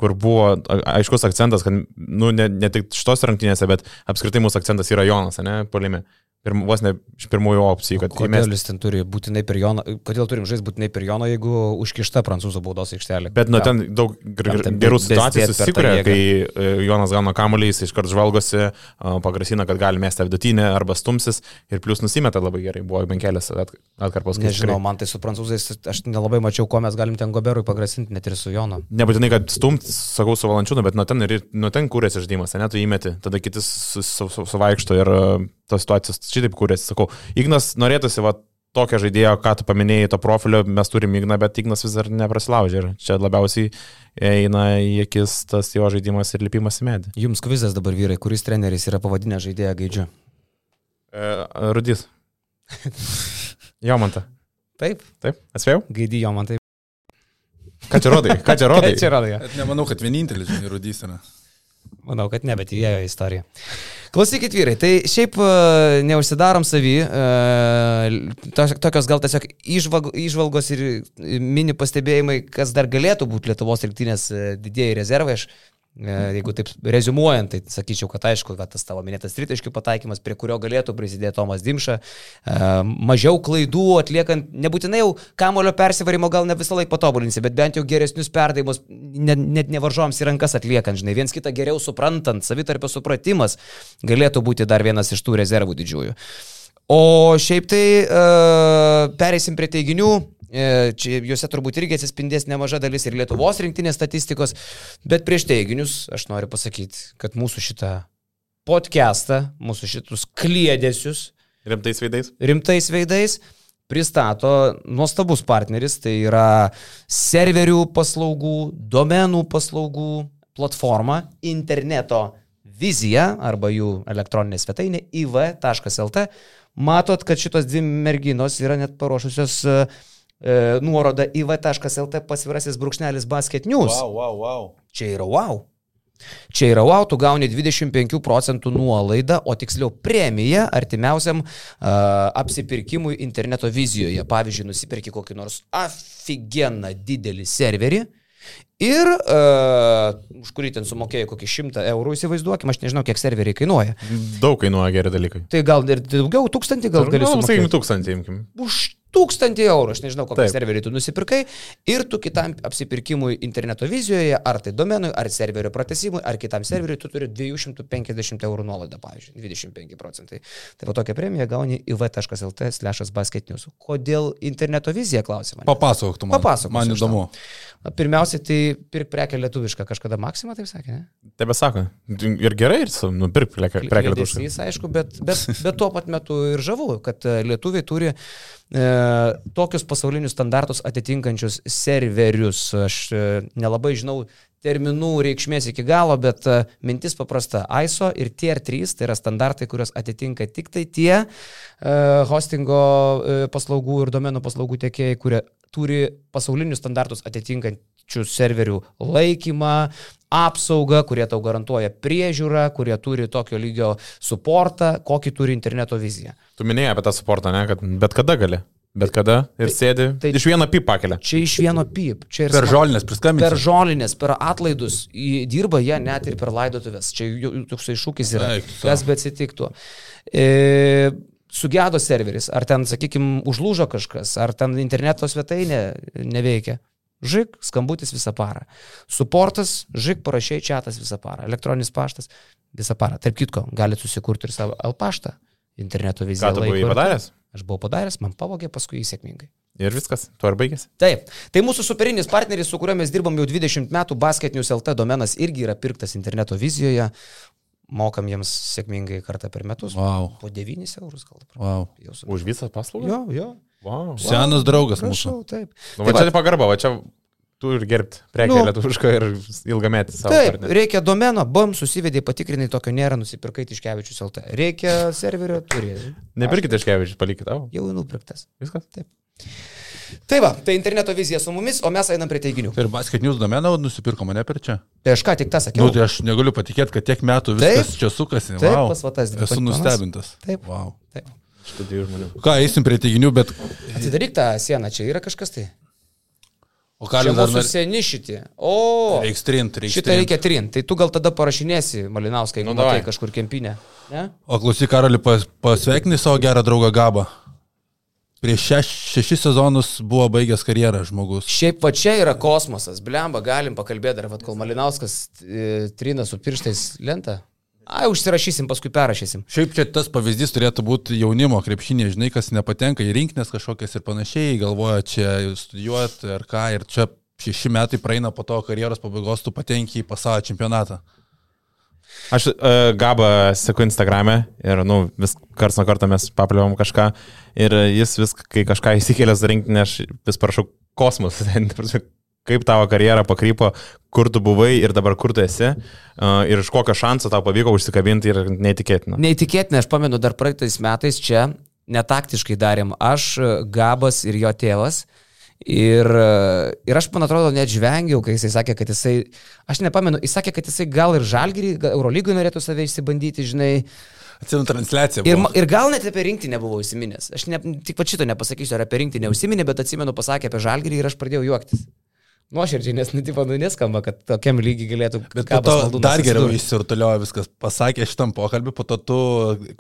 Kur buvo aiškus akcentas, kad, nu, ne, ne tik šitos rungtynėse, bet apskritai mūsų akcentas yra Jonas, ne, polime pirm, vos ne iš pirmųjų opcijų. Kodėl įmest... jis ten turi būtinai per Joną, kodėl turim žaisti būtinai per Joną, jeigu užkišta prancūzų baudos aikštelė? Bet nuo ten daug ger, ten gerų situacijų susikuria, kai e, Jonas gauna kamuolį, jis iškart žvalgosi, pagrasina, kad gali mesti vidutinę arba stumsis ir plus nusimeta labai gerai, buvo bent kelias atkarpos. Nežinau, man tai su prancūzais, aš nelabai mačiau, ko mes galim ten Goberui pagrasinti, net ir su Jonu. Nebūtinai, kad stumt, sakau, su Valančiūnu, bet nuo ten, ir, nuo ten kūrėsi žaidimas, ne, tu įmeti, tada kitis suvaikšto su, su, su ir tos situacijos šitaip kūrėsi. Sakau, Ignas norėtųsi, va, tokio žaidėjo, ką tu paminėjai, to profilio, mes turim Igną, bet Ignas vis dar neprasilaužė. Ir čia labiausiai eina į akis tas jo žaidimas ir lipimas į medį. Jums kvizas dabar vyrai, kuris treneris yra pavadinęs žaidėją gaidžiu? E, Rudis. Jomanta. Taip. Taip, atspėjau? Gaidį Jomantai. Ką čia rodai? Ką čia rodai? čia rodai. Nemanau, kad vienintelis Rudys yra. Manau, kad ne, bet įėjo istorija. Klausykit vyrai, tai šiaip e, neužsidarom savį, e, tokios gal tiesiog išvalgos ir mini pastebėjimai, kas dar galėtų būti Lietuvos rinktinės e, didėjai rezervai. Aš jeigu taip rezumuojant, tai sakyčiau, kad aišku, kad tas tavo minėtas tritaškių pataikymas, prie kurio galėtų prisidėti Tomas Dimša, e, mažiau klaidų atliekant, nebūtinai jau kamulio persivarimo gal ne visą laiką patobulinsi, bet bent jau geresnius perdavimus, net nevaržoms į rankas atliekant, žinai, viens kitą geriau suprantant, savitarpio supratimas galėtų būti dar vienas iš tų rezervų didžiųjų. O šiaip tai uh, pereisim prie teiginių. E, čia juose turbūt irgi atsispindės nemaža dalis ir Lietuvos rinktinės statistikos, bet prieš teiginius aš noriu pasakyti, kad mūsų šitą podcastą, mūsų šitus kliedesius. Rimtais veidais? Rimtais veidais pristato nuostabus partneris, tai yra serverių paslaugų, domenų paslaugų platforma, interneto vizija arba jų elektroninė svetainė iv.lt. Matot, kad šitos dvi merginos yra net paruošusios uh, e, nuorodą iv.lt pasvirasis brūkšnelis basket news. Wow, wow, wow. Čia yra wow. Čia yra wow, tu gauni 25 procentų nuolaidą, o tiksliau premiją artimiausiam uh, apsipirkimui interneto vizijoje. Pavyzdžiui, nusipirki kokį nors aфиgeną didelį serverį, Ir uh, už kurį ten sumokėjai kokį šimtą eurų, įsivaizduokime, aš nežinau, kiek serveriai kainuoja. Daug kainuoja geri dalykai. Tai gal ir daugiau, tūkstantį gal gali sumokėti. Sakykime, tūkstantį imkim. Už tūkstantį eurų, aš nežinau, kokį serverį tu nusipirkai, ir tu kitam apsipirkimui interneto vizijoje, ar tai domenui, ar serverio pratesimui, ar kitam serveriui, tu turi 250 eurų nuolaidą, pavyzdžiui, 25 procentai. Tai va tokią premiją gauni iv.lt slešas basketinius. Kodėl interneto vizija klausimą? Papasakok tu man. Papasakok. Man įdomu. Na, pirmiausia, tai pirk prekę lietuvišką, kažkada Maksima taip sakė, ne? Taip sako. Ir gerai, ir nupirk prekę lietuvišką. Jis aišku, bet, bet, bet tuo pat metu ir žavu, kad e, lietuviai turi e, tokius pasaulinius standartus atitinkančius serverius. Aš e, nelabai žinau terminų reikšmės iki galo, bet e, mintis paprasta. ISO ir Tier 3 tai yra standartai, kurios atitinka tik tai tie e, hostingo e, paslaugų ir domenų paslaugų tiekėjai, kurie turi pasaulinius standartus atitinkančius serverių laikymą, apsaugą, kurie tau garantuoja priežiūrą, kurie turi tokio lygio suportą, kokį turi interneto viziją. Tu minėjai apie tą suportą, ne, kad bet kada gali. Bet kada ir tai, sėdi. Tai iš vieno pip pakelia. Čia iš vieno pip. Čia per žolinės priskambinti. Per žolinės, per atlaidus. Dirba jie net ir per laidotuvės. Čia toksai šūkis yra. Eik, kas bet atsitiktų. E, sugedo serveris, ar ten, sakykime, užlūžo kažkas, ar ten interneto svetainė neveikia. Žik, skambutis visą parą. Suportas, žik, parašiai čatas visą parą. Elektroninis paštas visą parą. Tarp kitko, galite susikurti ir savo L paštą. Interneto viziją. Ką tu buvai padaręs? Aš buvau padaręs, man pavogė, paskui jį sėkmingai. Ir viskas, tuo ir baigėsi. Taip. Tai mūsų superinis partneris, su kuriuo mes dirbam jau 20 metų, Basketinius LT domenas irgi yra pirktas interneto vizijoje mokam jiems sėkmingai kartą per metus. Wow. Po 9 eurus gal. Wow. Už visą paslaugą? Jo, jo. Wow. Senas wow. draugas Prašau, mūsų. Taip. Nu, va, tai čia pagarba, va čia tu ir gerbti prekę nu, lietuvišką ir ilgametį savo. Taip, partnerį. reikia domeno, bam, susivedė, patikrinai, tokio nėra, nusipirkai Tiškevičius LT. Reikia serverio, turi. Nepirkite Tiškevičius, palikite tavo. Jau nupirktas. Viskas? Taip. Tai va, tai interneto vizija su mumis, o mes einam prie teiginių. Ir Basket News domeną nusipirko mane per čia. Tai aš ką tik tą sakiau. Nu, tai aš negaliu patikėti, kad tiek metų viskas taip, čia sukasi. Taip, wow. pasvatas. Esu nustebintas. Taip. Wow. Taip. Štai žmonių. Ką, eisim prie teiginių, bet... Atidaryk tą sieną, čia yra kažkas tai. O ką dar nori? Seni šitie. O. Reiks trint, reiks. Šitą reikia trint. Tai tu gal tada parašinėsi, Malinauskai, jeigu nu, matai kažkur kempinę. Ne? O klausyk, Karoli, pas, pasveikini savo gerą draugą Gabą. Prieš šeš, šešis sezonus buvo baigęs karjerą žmogus. Šiaip va čia yra kosmosas. Blemba, galim pakalbėti dar, vad kol Malinauskas e, trina su pirštais lentą. Ai, užsirašysim, paskui perrašysim. Šiaip čia tas pavyzdys turėtų būti jaunimo krepšinė, žinai, kas nepatenka į rinkinės kažkokias ir panašiai, galvoja čia studijuoti ar ką, ir čia šeši metai praeina po to karjeros pabaigos, tu patenki į pasaulio čempionatą. Aš uh, gabą seku Instagram'e ir, nu, vis kars nuo karto mes papliavom kažką ir jis vis, kai kažką įsikėlęs rinkinį, aš vis parašau kosmos, kaip tavo karjera pakrypo, kur tu buvai ir dabar kur tu esi uh, ir iš kokio šanso tau pavyko užsikabinti ir neįtikėtina. Neįtikėtina, aš pamenu, dar praeitais metais čia netaktiškai darėm aš, Gabas ir jo tėvas. Ir, ir aš, man atrodo, net žvengiau, kai jisai sakė, kad jisai, aš nepamenu, jis sakė, kad jisai gal ir žalgyrį, Eurolygui norėtų save išsibandyti, žinai. Atsimenu transliaciją. Ir, ir gal net apie rinkti nebuvau įsiminęs. Aš ne, tik pat šito nepasakysiu, ar apie rinkti neužsiminė, bet atsimenu, pasakė apie žalgyrį ir aš pradėjau juoktis. Nuoširdžiai, nes, nu, tipo, nu, neskamba, kad tokiam lygiai galėtų. Bet po to dar geriau išsirtuliojo viskas. Pasakė šitam pokalbį, po to tu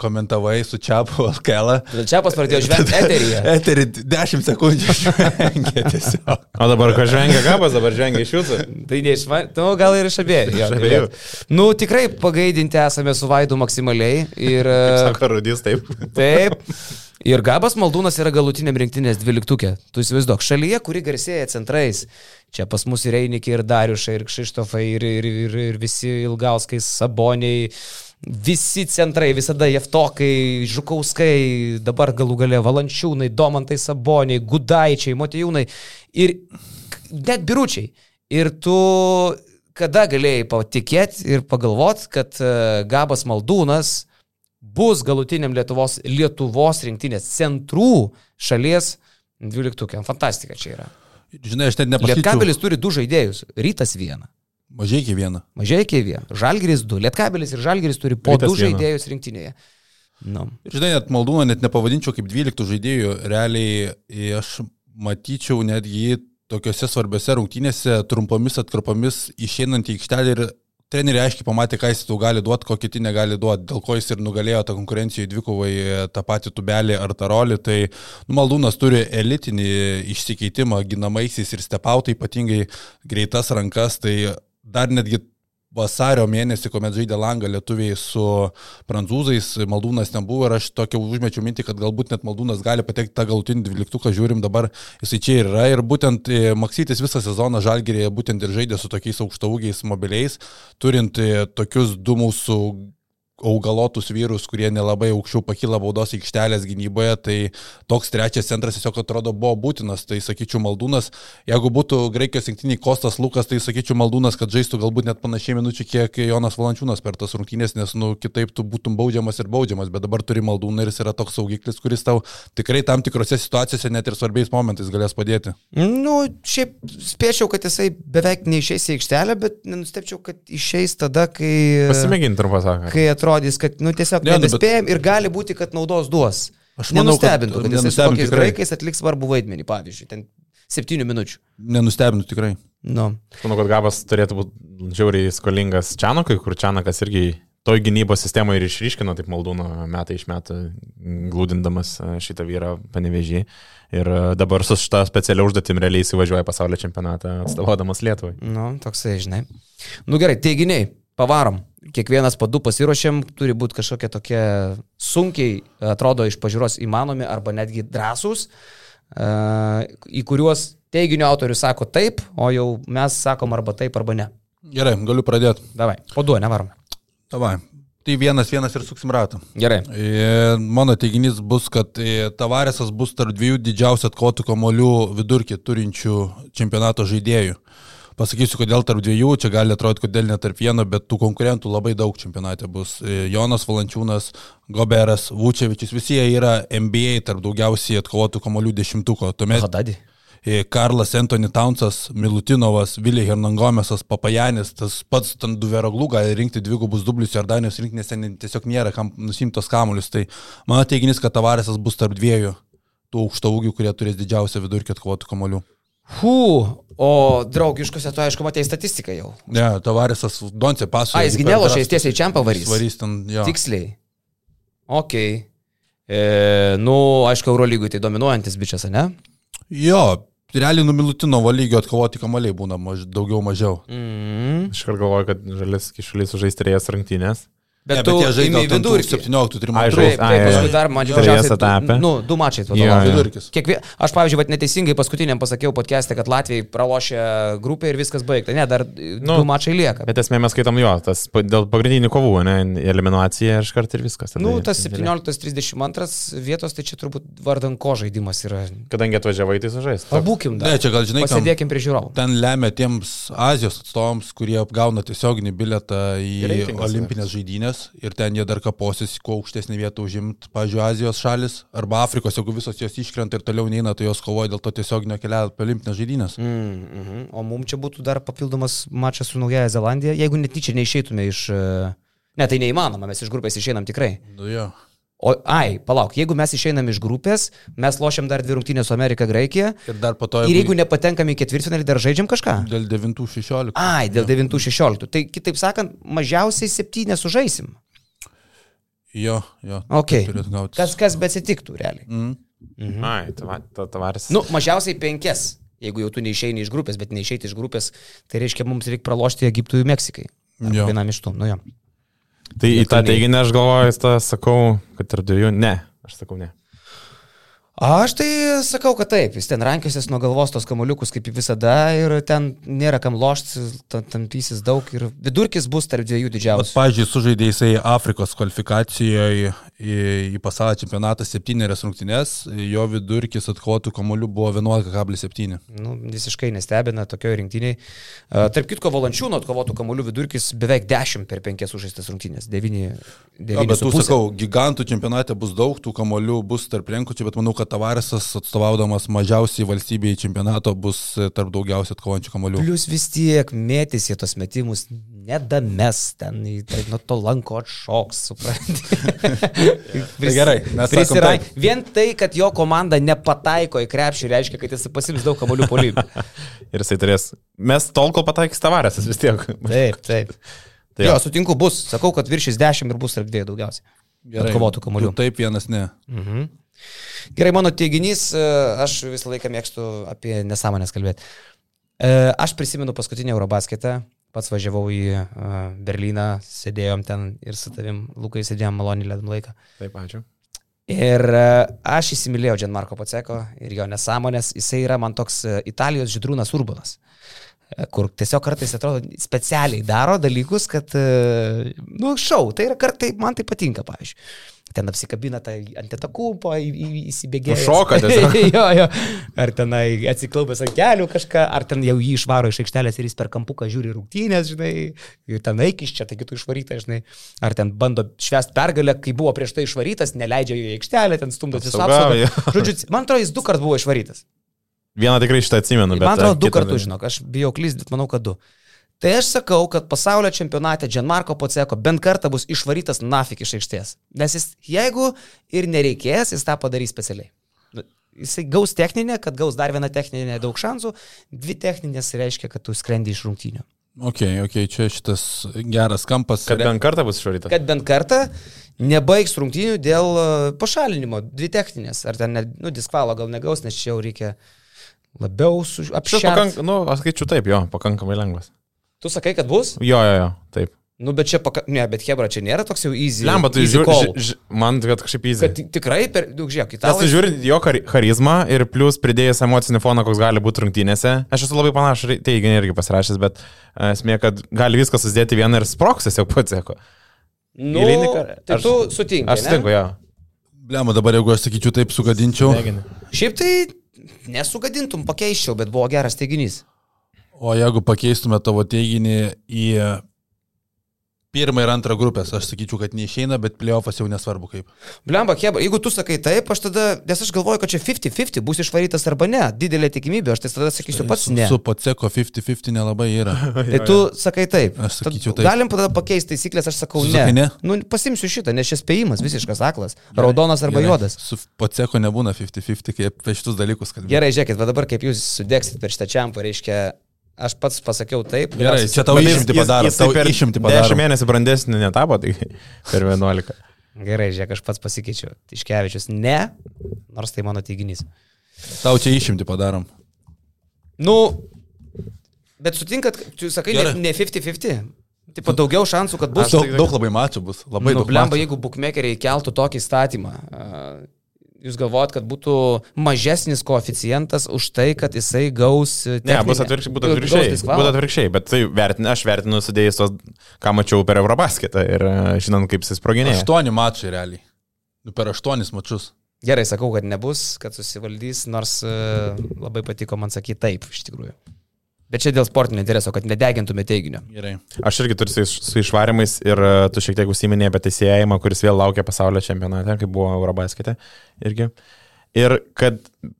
komentavai su Čiapu Alkelą. Čiapas pradėjo žvengti eteryje. Eterį 10 sekundžių žvengė tiesiog. O dabar ko žvengia Gabas, dabar žvengia iš jūsų? tai ne iš man, nu, gal ir iš abiejų. Iš abiejų. Nu, tikrai pagaidinti esame su Vaidu maksimaliai. Ir... Sako, rudys taip. Taip. Ir Gabas Maldūnas yra galutiniam rinktinės dvyliktukė. Tu įsivaizduok, šalyje, kuri garsėja centrais. Čia pas mus ir Einikiai, ir Dariušai, ir Kšištofai, ir, ir, ir, ir visi Ilgauskai, Saboniai. Visi centrai, visada Jeftokai, Žukauskai, dabar galų gale Valančiūnai, Domantai Saboniai, Gudaičiai, Motijūnai ir net biručiai. Ir tu kada galėjai patikėti ir pagalvoti, kad e, Gabas Maldūnas bus galutiniam Lietuvos, Lietuvos rinktinės centrų šalies dvyliktukė. Fantastika čia yra. Žinai, aš net nepasakyčiau. Lietkabelis turi du žaidėjus. Rytas vieną. Mažai iki vieną. Mažai iki vieną. Žalgeris du. Lietkabelis ir Žalgeris turi po Rytas du vieną. žaidėjus rinktinėje. Nu. Žinai, net Maldūną net nepavadinčiau kaip 12 žaidėjų. Realiai aš matyčiau netgi tokiuose svarbiose rungtynėse, trumpomis atkarpomis išeinant į aikštelę ir treneriai aiškiai pamatė, ką jis tau gali duoti, ko kiti negali duoti, dėl ko jis ir nugalėjo tą konkurenciją dvikovai tą patį tubelį ar tarolį. Tai nu, Maldūnas turi elitinį išsikeitimą ginamaisiais ir stepautai, ypatingai greitas rankas, tai dar netgi vasario mėnesį, kuomet žaidė langą lietuviai su prancūzais, Maldūnas ten buvo ir aš tokia užmečiau mintį, kad galbūt net Maldūnas gali patekti tą galutinį dvyliktuką, žiūrim dabar, jisai čia yra. Ir būtent e, Maksytis visą sezoną Žalgirėje būtent ir žaidė su tokiais aukštaugiais mobiliais, turint e, tokius du mūsų augalotus vyrus, kurie nelabai aukščiau pakyla baudos aikštelės gynyboje, tai toks trečias centras tiesiog atrodo buvo būtinas, tai sakyčiau Maldūnas, jeigu būtų Graikijos rinktiniai Kostas Lukas, tai sakyčiau Maldūnas, kad žaistų galbūt net panašiai minučių, kiek Jonas Valančiūnas per tas rungtynės, nes nu, kitaip tu būtum baudžiamas ir baudžiamas, bet dabar turi Maldūną ir jis yra toks saugiklis, kuris tau tikrai tam tikrose situacijose net ir svarbiais momentais galės padėti. nu, šiaip spėčiau, kad jisai beveik neišeis į aikštelę, bet nenustepčiau, kad išeis tada, kai... Pasimėginti trumpą saką. Kai atrodys, kad, nu, tiesiog Ne, nu, bet- nebespėjom ir gali būti, kad naudos duos. Aš manau, kad- Nenustebintų, kad, kad jisai su nenustebintų tikrai. graikais atliks svarbų vaidmenį, pavyzdžiui, ten septynių minučių. Nenustebinu tikrai. Nu. Manau, kad Gabas turėtų būti žiauriai skolingas Čianokui, kur Čianakas irgi toj gynybos sistemoje ir išryškino taip maldūno metai iš metų, glūdindamas e, šitą vyrą panevežį. Ir e, dabar su šitą specialią užduotim realiai įsivažiuoja pasaulio čempionatą atstovaudamas Lietuvai. Nu, toksai, žinai. Nu gerai, teiginiai, pavarom. Kiekvienas po du pasiruošėm, turi būti kažkokie tokie sunkiai, atrodo, iš pažiūros įmanomi arba netgi drąsūs, e, į kuriuos teiginio autorius sako taip, o jau mes sakom arba taip, arba ne. Gerai, galiu pradėti. Davai, po du, nevarom. Davai. Tai vienas, vienas ir suksim ratą. Gerai. E, Mano teiginys bus, kad e, Tavaresas bus tarp dviejų didžiausių atkotų kamolių vidurkį turinčių čempionato žaidėjų. Pasakysiu, kodėl tarp dviejų, čia gali atrodyti, kodėl ne tarp vieno, bet tų konkurentų labai daug čempionate bus. E, Jonas Valančiūnas, Goberas, Vučevičius, visi jie yra NBA tarp daugiausiai atkovotų kamolių dešimtuko. Tuomet Hadadi. E, Karlas Antony Townsas, Milutinovas, Vilė Hernangomesas, Papajanis, tas pats ten Duveroglų gali rinkti dvigubus dublius Jordanijos rinkinėse, tiesiog nėra kam nusimtos kamuolius. Tai mano teiginys, kad Tavaresas bus tarp dviejų tų aukšto ūgių, kurie turės didžiausią vidurkį atkovotų kamolių. Hu, o draugiškose tu aišku matei statistiką jau. Ne, Tavaresas Donce pasų. A, jisgi nelošia, jis tiesiai čia pavarys. Varys ten, jo. Tiksliai. Ok. E, nu, aišku, Eurolygui tai dominuojantis bičias, ne? Jo, realiai nuo Milutinovo lygio atkovoti kamoliai būna maž, daugiau mažiau. Mm. Aš ir galvoju, kad žalis kišulys sužais trėjas rungtynės. Bet Ne, tu jie žaidė imi gal ten tų vidurkį. 17 trim Ai, antrų. žais- Taip, ai, taip, ai, paskui dar jas etapė. du- Nu, du mačai Jo, vadovauja. Vidurkis. Kiekvie... Aš, pavyzdžiui, vat neteisingai paskutiniam pasakiau podcast'e, kad Latvijai pralošė grupę ir viskas baigta. Ne, dar nu, Nu, du mačai lieka. Bet esmė mes skaitom jo, tas dėl pagrindinių kovų, ne, eliminacija ir iškart ir viskas. Nu, tas jie- 17-32 vietos, tai čia turbūt vardan ko žaidimas yra. Kadangi atvažiavai, tai sužais. Pabūkim dar. Ne, čia gal žinai, kam- Pasėdėkim prie žiūrovų. ten lemia tiems Azijos atstovams, kurie gauna tiesioginį bilietą į olimpinės žaidynės ir ten jie dar kaposis, kuo aukštesnį vietą užimti, pažiūrėjau, Azijos šalis arba Afrikos, jeigu visos jos iškrenta ir toliau neina, tai jos kovoja dėl to tiesioginio kelialapio olimpinės žaidynės. Mm, mhm. O mums čia būtų dar papildomas mačas su Naujaja Zelandija, jeigu netyčia neišeitume iš... e, Ne, tai neįmanoma, mes iš grupės išeinam tikrai. Nu, jo. O, ai, palauk, jeigu mes išeinam iš grupės, mes lošiam dar dvi rungtynės su Amerika, Graikija. Ir dar po to, Ir jeigu nepatenkam į ketvirtfinalį, dar žaidžiam kažką. dėl 9-16. Ai, dėl 9-16. Tai kitaip sakant, mažiausiai septynės sužaisim. Jo, jo. Ok. taip turėtų gautis. Kas, kas betsitiktų realiai. Mm. Ai, tava- ta- tavaris. Nu, mažiausiai penkias. Jeigu jau tu neišeini iš grupės, bet neišeiti iš grupės, tai reiškia, mums reikia pralošti Egiptui ir Meksikai. Vienam iš tų, nu jo. Tai į tą teiginį aš galvoju, tą sakau, kad tarp dviejų, ne, aš sakau ne. Aš tai sakau, kad taip, jis ten rankiosis nuo galvos tos kamoliukus kaip visada ir ten nėra kam lošti, tampysis daug ir vidurkis bus tarp dviejų didžiausių. Pavyzdžiui, sužaidė jisai Afrikos kvalifikacijoje į, į pasaulio čempionatą septynerias rungtynės, jo vidurkis atkovotų kamolių buvo 11,7. Nu, visiškai nestebina tokioje rinktiniai. Tarp kitko, valančiūno atkovotų kamolių vidurkis beveik 10 per 5 sužaistas rungtynės. 9. 9 ja, bet tu sakau, gigantų čempionate bus daug, tų kamolių bus tarp renkučių, bet manau, kad Tavaresas atstovaudamas mažiausiai valstybei čempionato bus tarp daugiausiai atkovojančių kamolių. Plus vis tiek mėtys į tos metimus, nedames ten, tai nuo to lanko atšoks, suprantate. tai gerai, mes prisira... Vien tai, kad jo komanda nepataiko į krepšį, reiškia, kad jis pasims daug kamolių polių. ir jisai turės, mes tol, kol pataikys Tavaresas vis tiek. taip, taip. Tai jo, sutinku, bus, sakau, kad viršys 10 ir bus tarp dviejų daugiausiai. Gerai, kovotų kamolių. Taip, vienas ne. Mhm. Gerai, mano teiginys, e, aš visą laiką mėgstu apie nesąmonės kalbėti. E, aš prisimenu paskutinį Eurobasketą, pats važiavau į e, Berliną, sėdėjom ten ir su tavim, Lukai, sėdėjom malonį ledam laiką. Taip, ačiū. Ir aš įsimylėjau Gianmarko Paceko ir jo nesąmonės, jisai yra man toks Italijos žydrūnas urbanas kur tiesiog kartais atrodo specialiai daro dalykus, kad, nu, šau, tai yra kartai, man tai patinka, pavyzdžiui ten apsikabina tą ant etakūpo, įsibėgėja. Šoka tiesiog. jo, jo. Ar tenai atsiklaupęs ant kelių kažką, ar ten jau jį išvaro iš aikštelės ir jis per kampuką žiūri rungtynės, žinai, ir ten eik iš čia, tai kitų išvarytas, žinai, ar ten bando švest pergalę, kai buvo prieš tai išvarytas, neleidžia į aikštelę, ten stumdosi su apsauga. Žodžiu, man atrodo, jis du kart buvo išvarytas. Vieną tikrai šitą atsimenu, bet. Man atrodo, du kartus, žinok, aš bijau klysti, bet manau, kad du. Tai aš sakau, kad pasaulio čempionate Gianmarko Poceko bent kartą bus išvarytas nafik iš aikštės. Nes jis, jeigu ir nereikės, jis tą padarys specialiai. Nu, jisai gaus techninę, kad gaus dar vieną techninę daug šansų, dvi techninės reiškia, kad tu skrendi iš rungtynių. Ok, ok, čia šitas geras kampas. Kad bent kartą bus išvarytas. Kad bent kartą nebaigs rungtynių dėl e, pašalinimo, dvi techninės. Ar ten, ne, nu, diskvalo gal negaus, nes čia jau reikia labiau apšaukti. Pakank, nu, aš skaičiu taip, jo, pakankamai lengvas. Tu sakai, kad bus? Jo, jo, jo, taip. Nu, bet čia, paka... ne, bet Hebra, čia nėra toks jau easy. Lemba, tai žiūri, man kad kažkaip easy. Kad tikrai, per, daug žiūrėk, italai. Nes žiūri jo charizmą ir plus pridėjęs emocinį foną, koks gali būti rungtynėse. Aš esu labai panašų teiginį irgi pasirašęs, bet e, esmė, kad gali viską susidėti vieną ir sproksis jau pats sėko. Nu, Eilinį, tai aš, tu sutinki. Aš sutinku, jo. Lemba, dabar jeigu aš sakyčiau taip, sugadinčiau. Šiaip tai nesugadintum, pakeiščiau, bet buvo geras teiginys. O jeigu pakeistume tavo teiginį į pirmą ir antrą grupės, aš sakyčiau, kad neišeina, bet playoffas jau nesvarbu kaip. Blemba, Keba, jeigu tu sakai taip, aš tada, nes aš galvoju, kad čia 50-50 bus išvarytas arba ne, didelė tikimybė, aš tai tada sakysiu pats ne. Su, su Paceko 50-50 nelabai yra. tai tu sakai taip. Aš sakyčiau taip. Galim tada pakeisti taisyklės, aš sakau ne. ne. Nu, pasimsiu šitą, nes šis spėjimas visiškas aklas. Raudonas arba gerai. juodas. Su Paceko nebūna 50-50, kaip apie šitus dalykus kalbėti. Gerai, žiūrėkit, bet dabar kaip jūs sudėksit per šitą čiampą, reiškia Aš pats pasakiau taip. Gerai, čia tau išimti padaro. Jis, jis per išimti padaro. 10 mėnesių brandesnį netapo, tai per 11. Gerai, žiūrėk, aš pats pasikeičiu. Tiškevičius ne, nors tai mano teiginys. Tau čia išimti padarom. Nu, bet sutinkat, tu sakai, Gerai. ne 50-50. Tipo, daugiau šansų, kad bus. Daug, daug labai mačų bus. Labai nu, daug. Blemba, jeigu bookmakeriai keltų tokį statymą, Jūs galvojat, kad būtų mažesnis koeficientas už tai, kad jisai gaus... Techninę. Ne, bus atvirkščiai, būtų atvirkščiai. Būtų atvirkščiai, bet tai vertinu, aš vertinu sudėjus tos, ką mačiau per Eurobasketą ir e, žinant, kaip jis sproginėjo. Aštuoni mačai realiai. Nu, per aštuonis mačius. Gerai, sakau, kad nebus, kad susivaldys, nors uh, labai patiko man sakyti taip, iš tikrųjų. Bet čia dėl sportinio intereso, kad nedegintume teiginio. Gerai. Aš irgi turiu su išvarimais ir e, tu šiek tiek užsiminėjai apie teisėjimą, kuris vėl laukia pasaulio čempionate, kaip buvo Eurobaskete irgi. Ir kad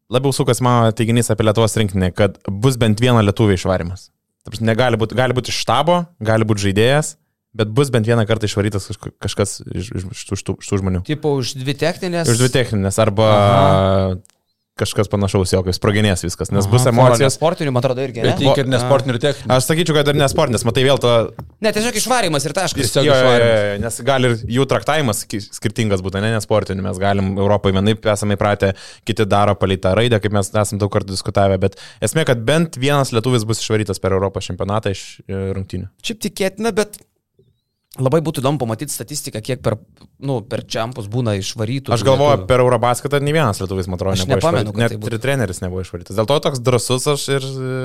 labiau sukas mano teiginys apie Lietuvos rinkinį, kad bus bent vieno lietuvio išvarimas. Negali būti, gali būti iš štabo, gali būti žaidėjas, bet bus bent vieną kartą išvarytas kažkas iš, iš, iš, iš, tų, iš tų žmonių. Tipo už dvi techninės. Už dvi techninės arba Aha kažkas panašaus, jo, kaip sproginės viskas, nes Aha, bus emocijos. Sportinių, man atrodo, irgi. Bet tik ir nesportinių ir techninių. Aš sakyčiau, kad ir nesportinis, matai vėl to... Ne, tiesiog išvarimas ir taškas. Tiesiog jo. Jo, jo, nes gali ir jų traktavimas skirtingas būtų, ne nesportinių, mes galim Europoje vienaip esame įpratę, kiti daro palytą raidę, kaip mes esame daug kartų diskutavę, bet esmė, kad bent vienas lietuvis bus išvarytas per Europos čempionatą iš e, rungtynių. Šiaip tikėtina, bet Labai būtų įdomu pamatyti statistiką, kiek per, nu, per čempus būna išvarytų. Aš galvoju, per Eurobasketą nei vienas lietuvis, man atrodo, nebuvo nepamenu, išvarytas. tai Net ir treneris nebuvo išvarytas. Dėl to toks drasus aš ir e,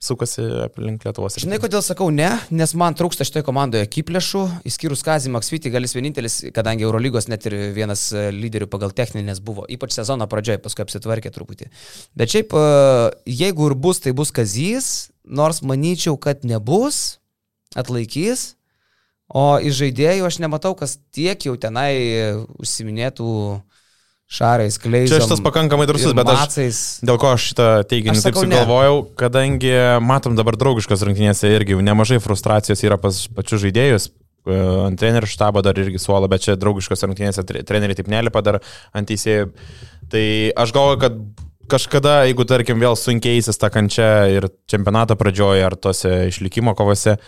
sukasi aplink Lietuvos. Žinai, kodėl sakau ne, nes man trūksta šitoje komandoje kiplėšų, išskyrus Kazį Maksvitį, gal jis vienintelis, kadangi Eurolygos net ir vienas e, lyderių pagal techninės buvo, ypač sezono pradžioje, paskui apsitvarkė truputį. Bet šiaip, e, jeigu ir bus, tai bus Kazys, nors manyčiau, kad nebus, atlaikys. O iš žaidėjų aš nematau, kas tiek jau tenai užsiminėtų šarais, kleizais. Čia šitas pakankamai drasus, bet aš Macais. Dėl ko aš šitą teiginį Aš taip sakau, ne. sugalvojau, kadangi matom dabar draugiškas rungtynėse irgi nemažai frustracijos yra pas pačius žaidėjus. e, Ant trenerių štabo dar irgi suola, bet čia draugiškos rungtynėse tre- treneriai taip nelipa dar ant teisėjų. Tai aš galvoju, kad kažkada, jeigu tarkim vėl sunkeisis ta kančia ir čempionato pradžioje ar tose išlikimo kovose,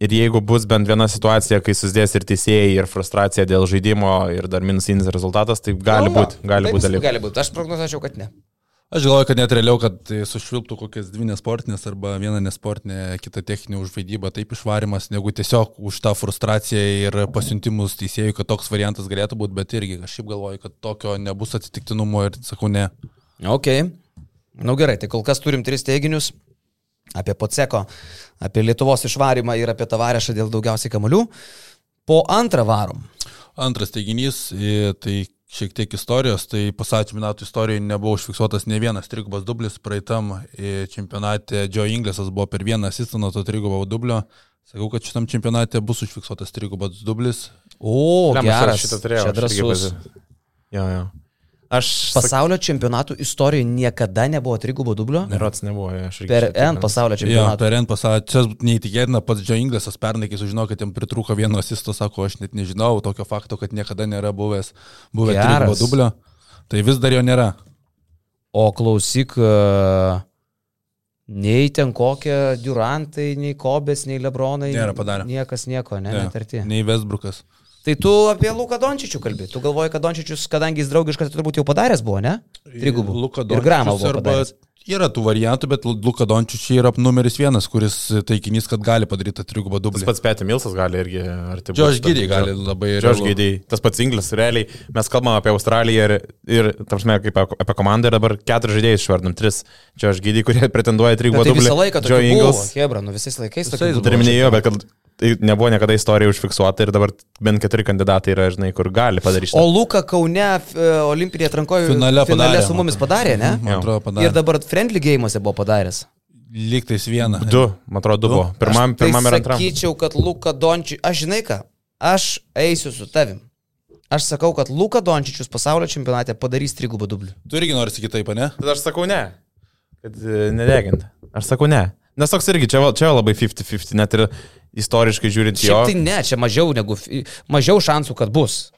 ir jeigu bus bent viena situacija, kai susidės ir teisėjai, ir frustracija dėl žaidimo, ir dar minusinis rezultatas, tai gali būti, gali viskas dalykų. Gali būti, aš prognozuočiau, kad ne. Aš galvoju, kad net realiau, kad tai sušvilptų kokias dvi nesportinės arba viena nesportinė, kita techninė užvaidyba, taip išvarimas, negu tiesiog už tą frustraciją ir pasiuntimus teisėjų, kad toks variantas galėtų būti, bet irgi kažkaip galvoju, kad tokio nebus atsitiktinumo ir sakau ne. Ok. Na nu, gerai, tai kol kas turim tris teiginius apie Poceko, apie Lietuvos išvarimą ir apie Tavarešą dėl daugiausiai kamalių. Po antrą varom. Antras teiginys, e, tai šiek tiek istorijos, tai pasačių metų istorijoje nebuvo užfiksuotas ne vienas trigubas dublis, praeitam e, čempionate Joe Inglesas buvo per vieną asistą nuo to trigubo dublio. Sakau, kad šitam čempionate bus užfiksuotas trigubas dublis. O, Lemmas, aš geras. šitą turėjau. Čia drąsus. Jo, jo. Aš sak... Pasaulio čempionatų istorijoje niekada nebuvo trigubo dublio. Nerots nebuvo, jo, aš irgi. Per N pasaulio Jo, čempionatų. per N pasakė, čia neįtikėtina, pats Joe Inglesas pernai, kai sužinojo, kad jam pritruko vieno asisto, sako, aš net nežinau tokio fakto, kad niekada nėra buvęs, buvę Geras. trigubo dublio. Tai vis dar jo nėra. O klausyk, e, nei ten kokie Durantai, nei Kobės, nei Lebronai. Nėra padarę. Niekas nieko, ne, Ne, net arti. Nei Vesbrukas. Tai tu apie Luką Dončičių kalbė. Tu galvoji, kad Dončičius, kadangi jis draugiškas, tai turbūt jau padaręs buvo, ne? Trigubų. Luka Ir Gramą Dončičius yra tų variantų, bet Luka Dončičius yra numeris vienas, kuris taikinys, kad gali padaryti tą trigubą Tas dublį. pats Petė Milsas gali irgi arti. Džoš Gydį gali labai realu. Gydį. Tas pats Inglis, realiai. Mes kalbam apie Australiją ir, ir tarpsme, kaip apie- komandą ir dabar keturis žaidėjus išvardom. Tris. Džoš Gydį, kurie pretenduoja trigubą tai dublį. visą laiką buvo. Ingles. Hebra, nu visais laikais buvo. Turiminėjo, bet kad tai nebuvo niekada istorija užfiksuota ir dabar bent keturi kandidatai yra, žinai, kur gali padaryti. O. Luka Kaune e, olimpinėje atrankoje Finale finale padarė, su mumis padarė, ne? Man atrodo, Ir padarė. dabar friendly gėjimuose buvo padaręs. Lygtais vieną. Du, man atrodo, du buvo. Pirmam, Aš tai pirmam ir antram. Sakyčiau, kad Luka Dončičius, aš žinai ką, aš eisiu su tavim. Aš sakau, kad Luka Dončičius pasaulio čempionate padarys trigubą dublių. Tu irgi nori sakyti taip, ne? Tada aš sakau ne. Kad e, nedegint. Aš sakau ne. Nes toks irgi čia, čia labai 50-50, net ir istoriškai žiūrint jo. Šiaip tai ne, čia mažiau negu, mažiau šansų, kad bus.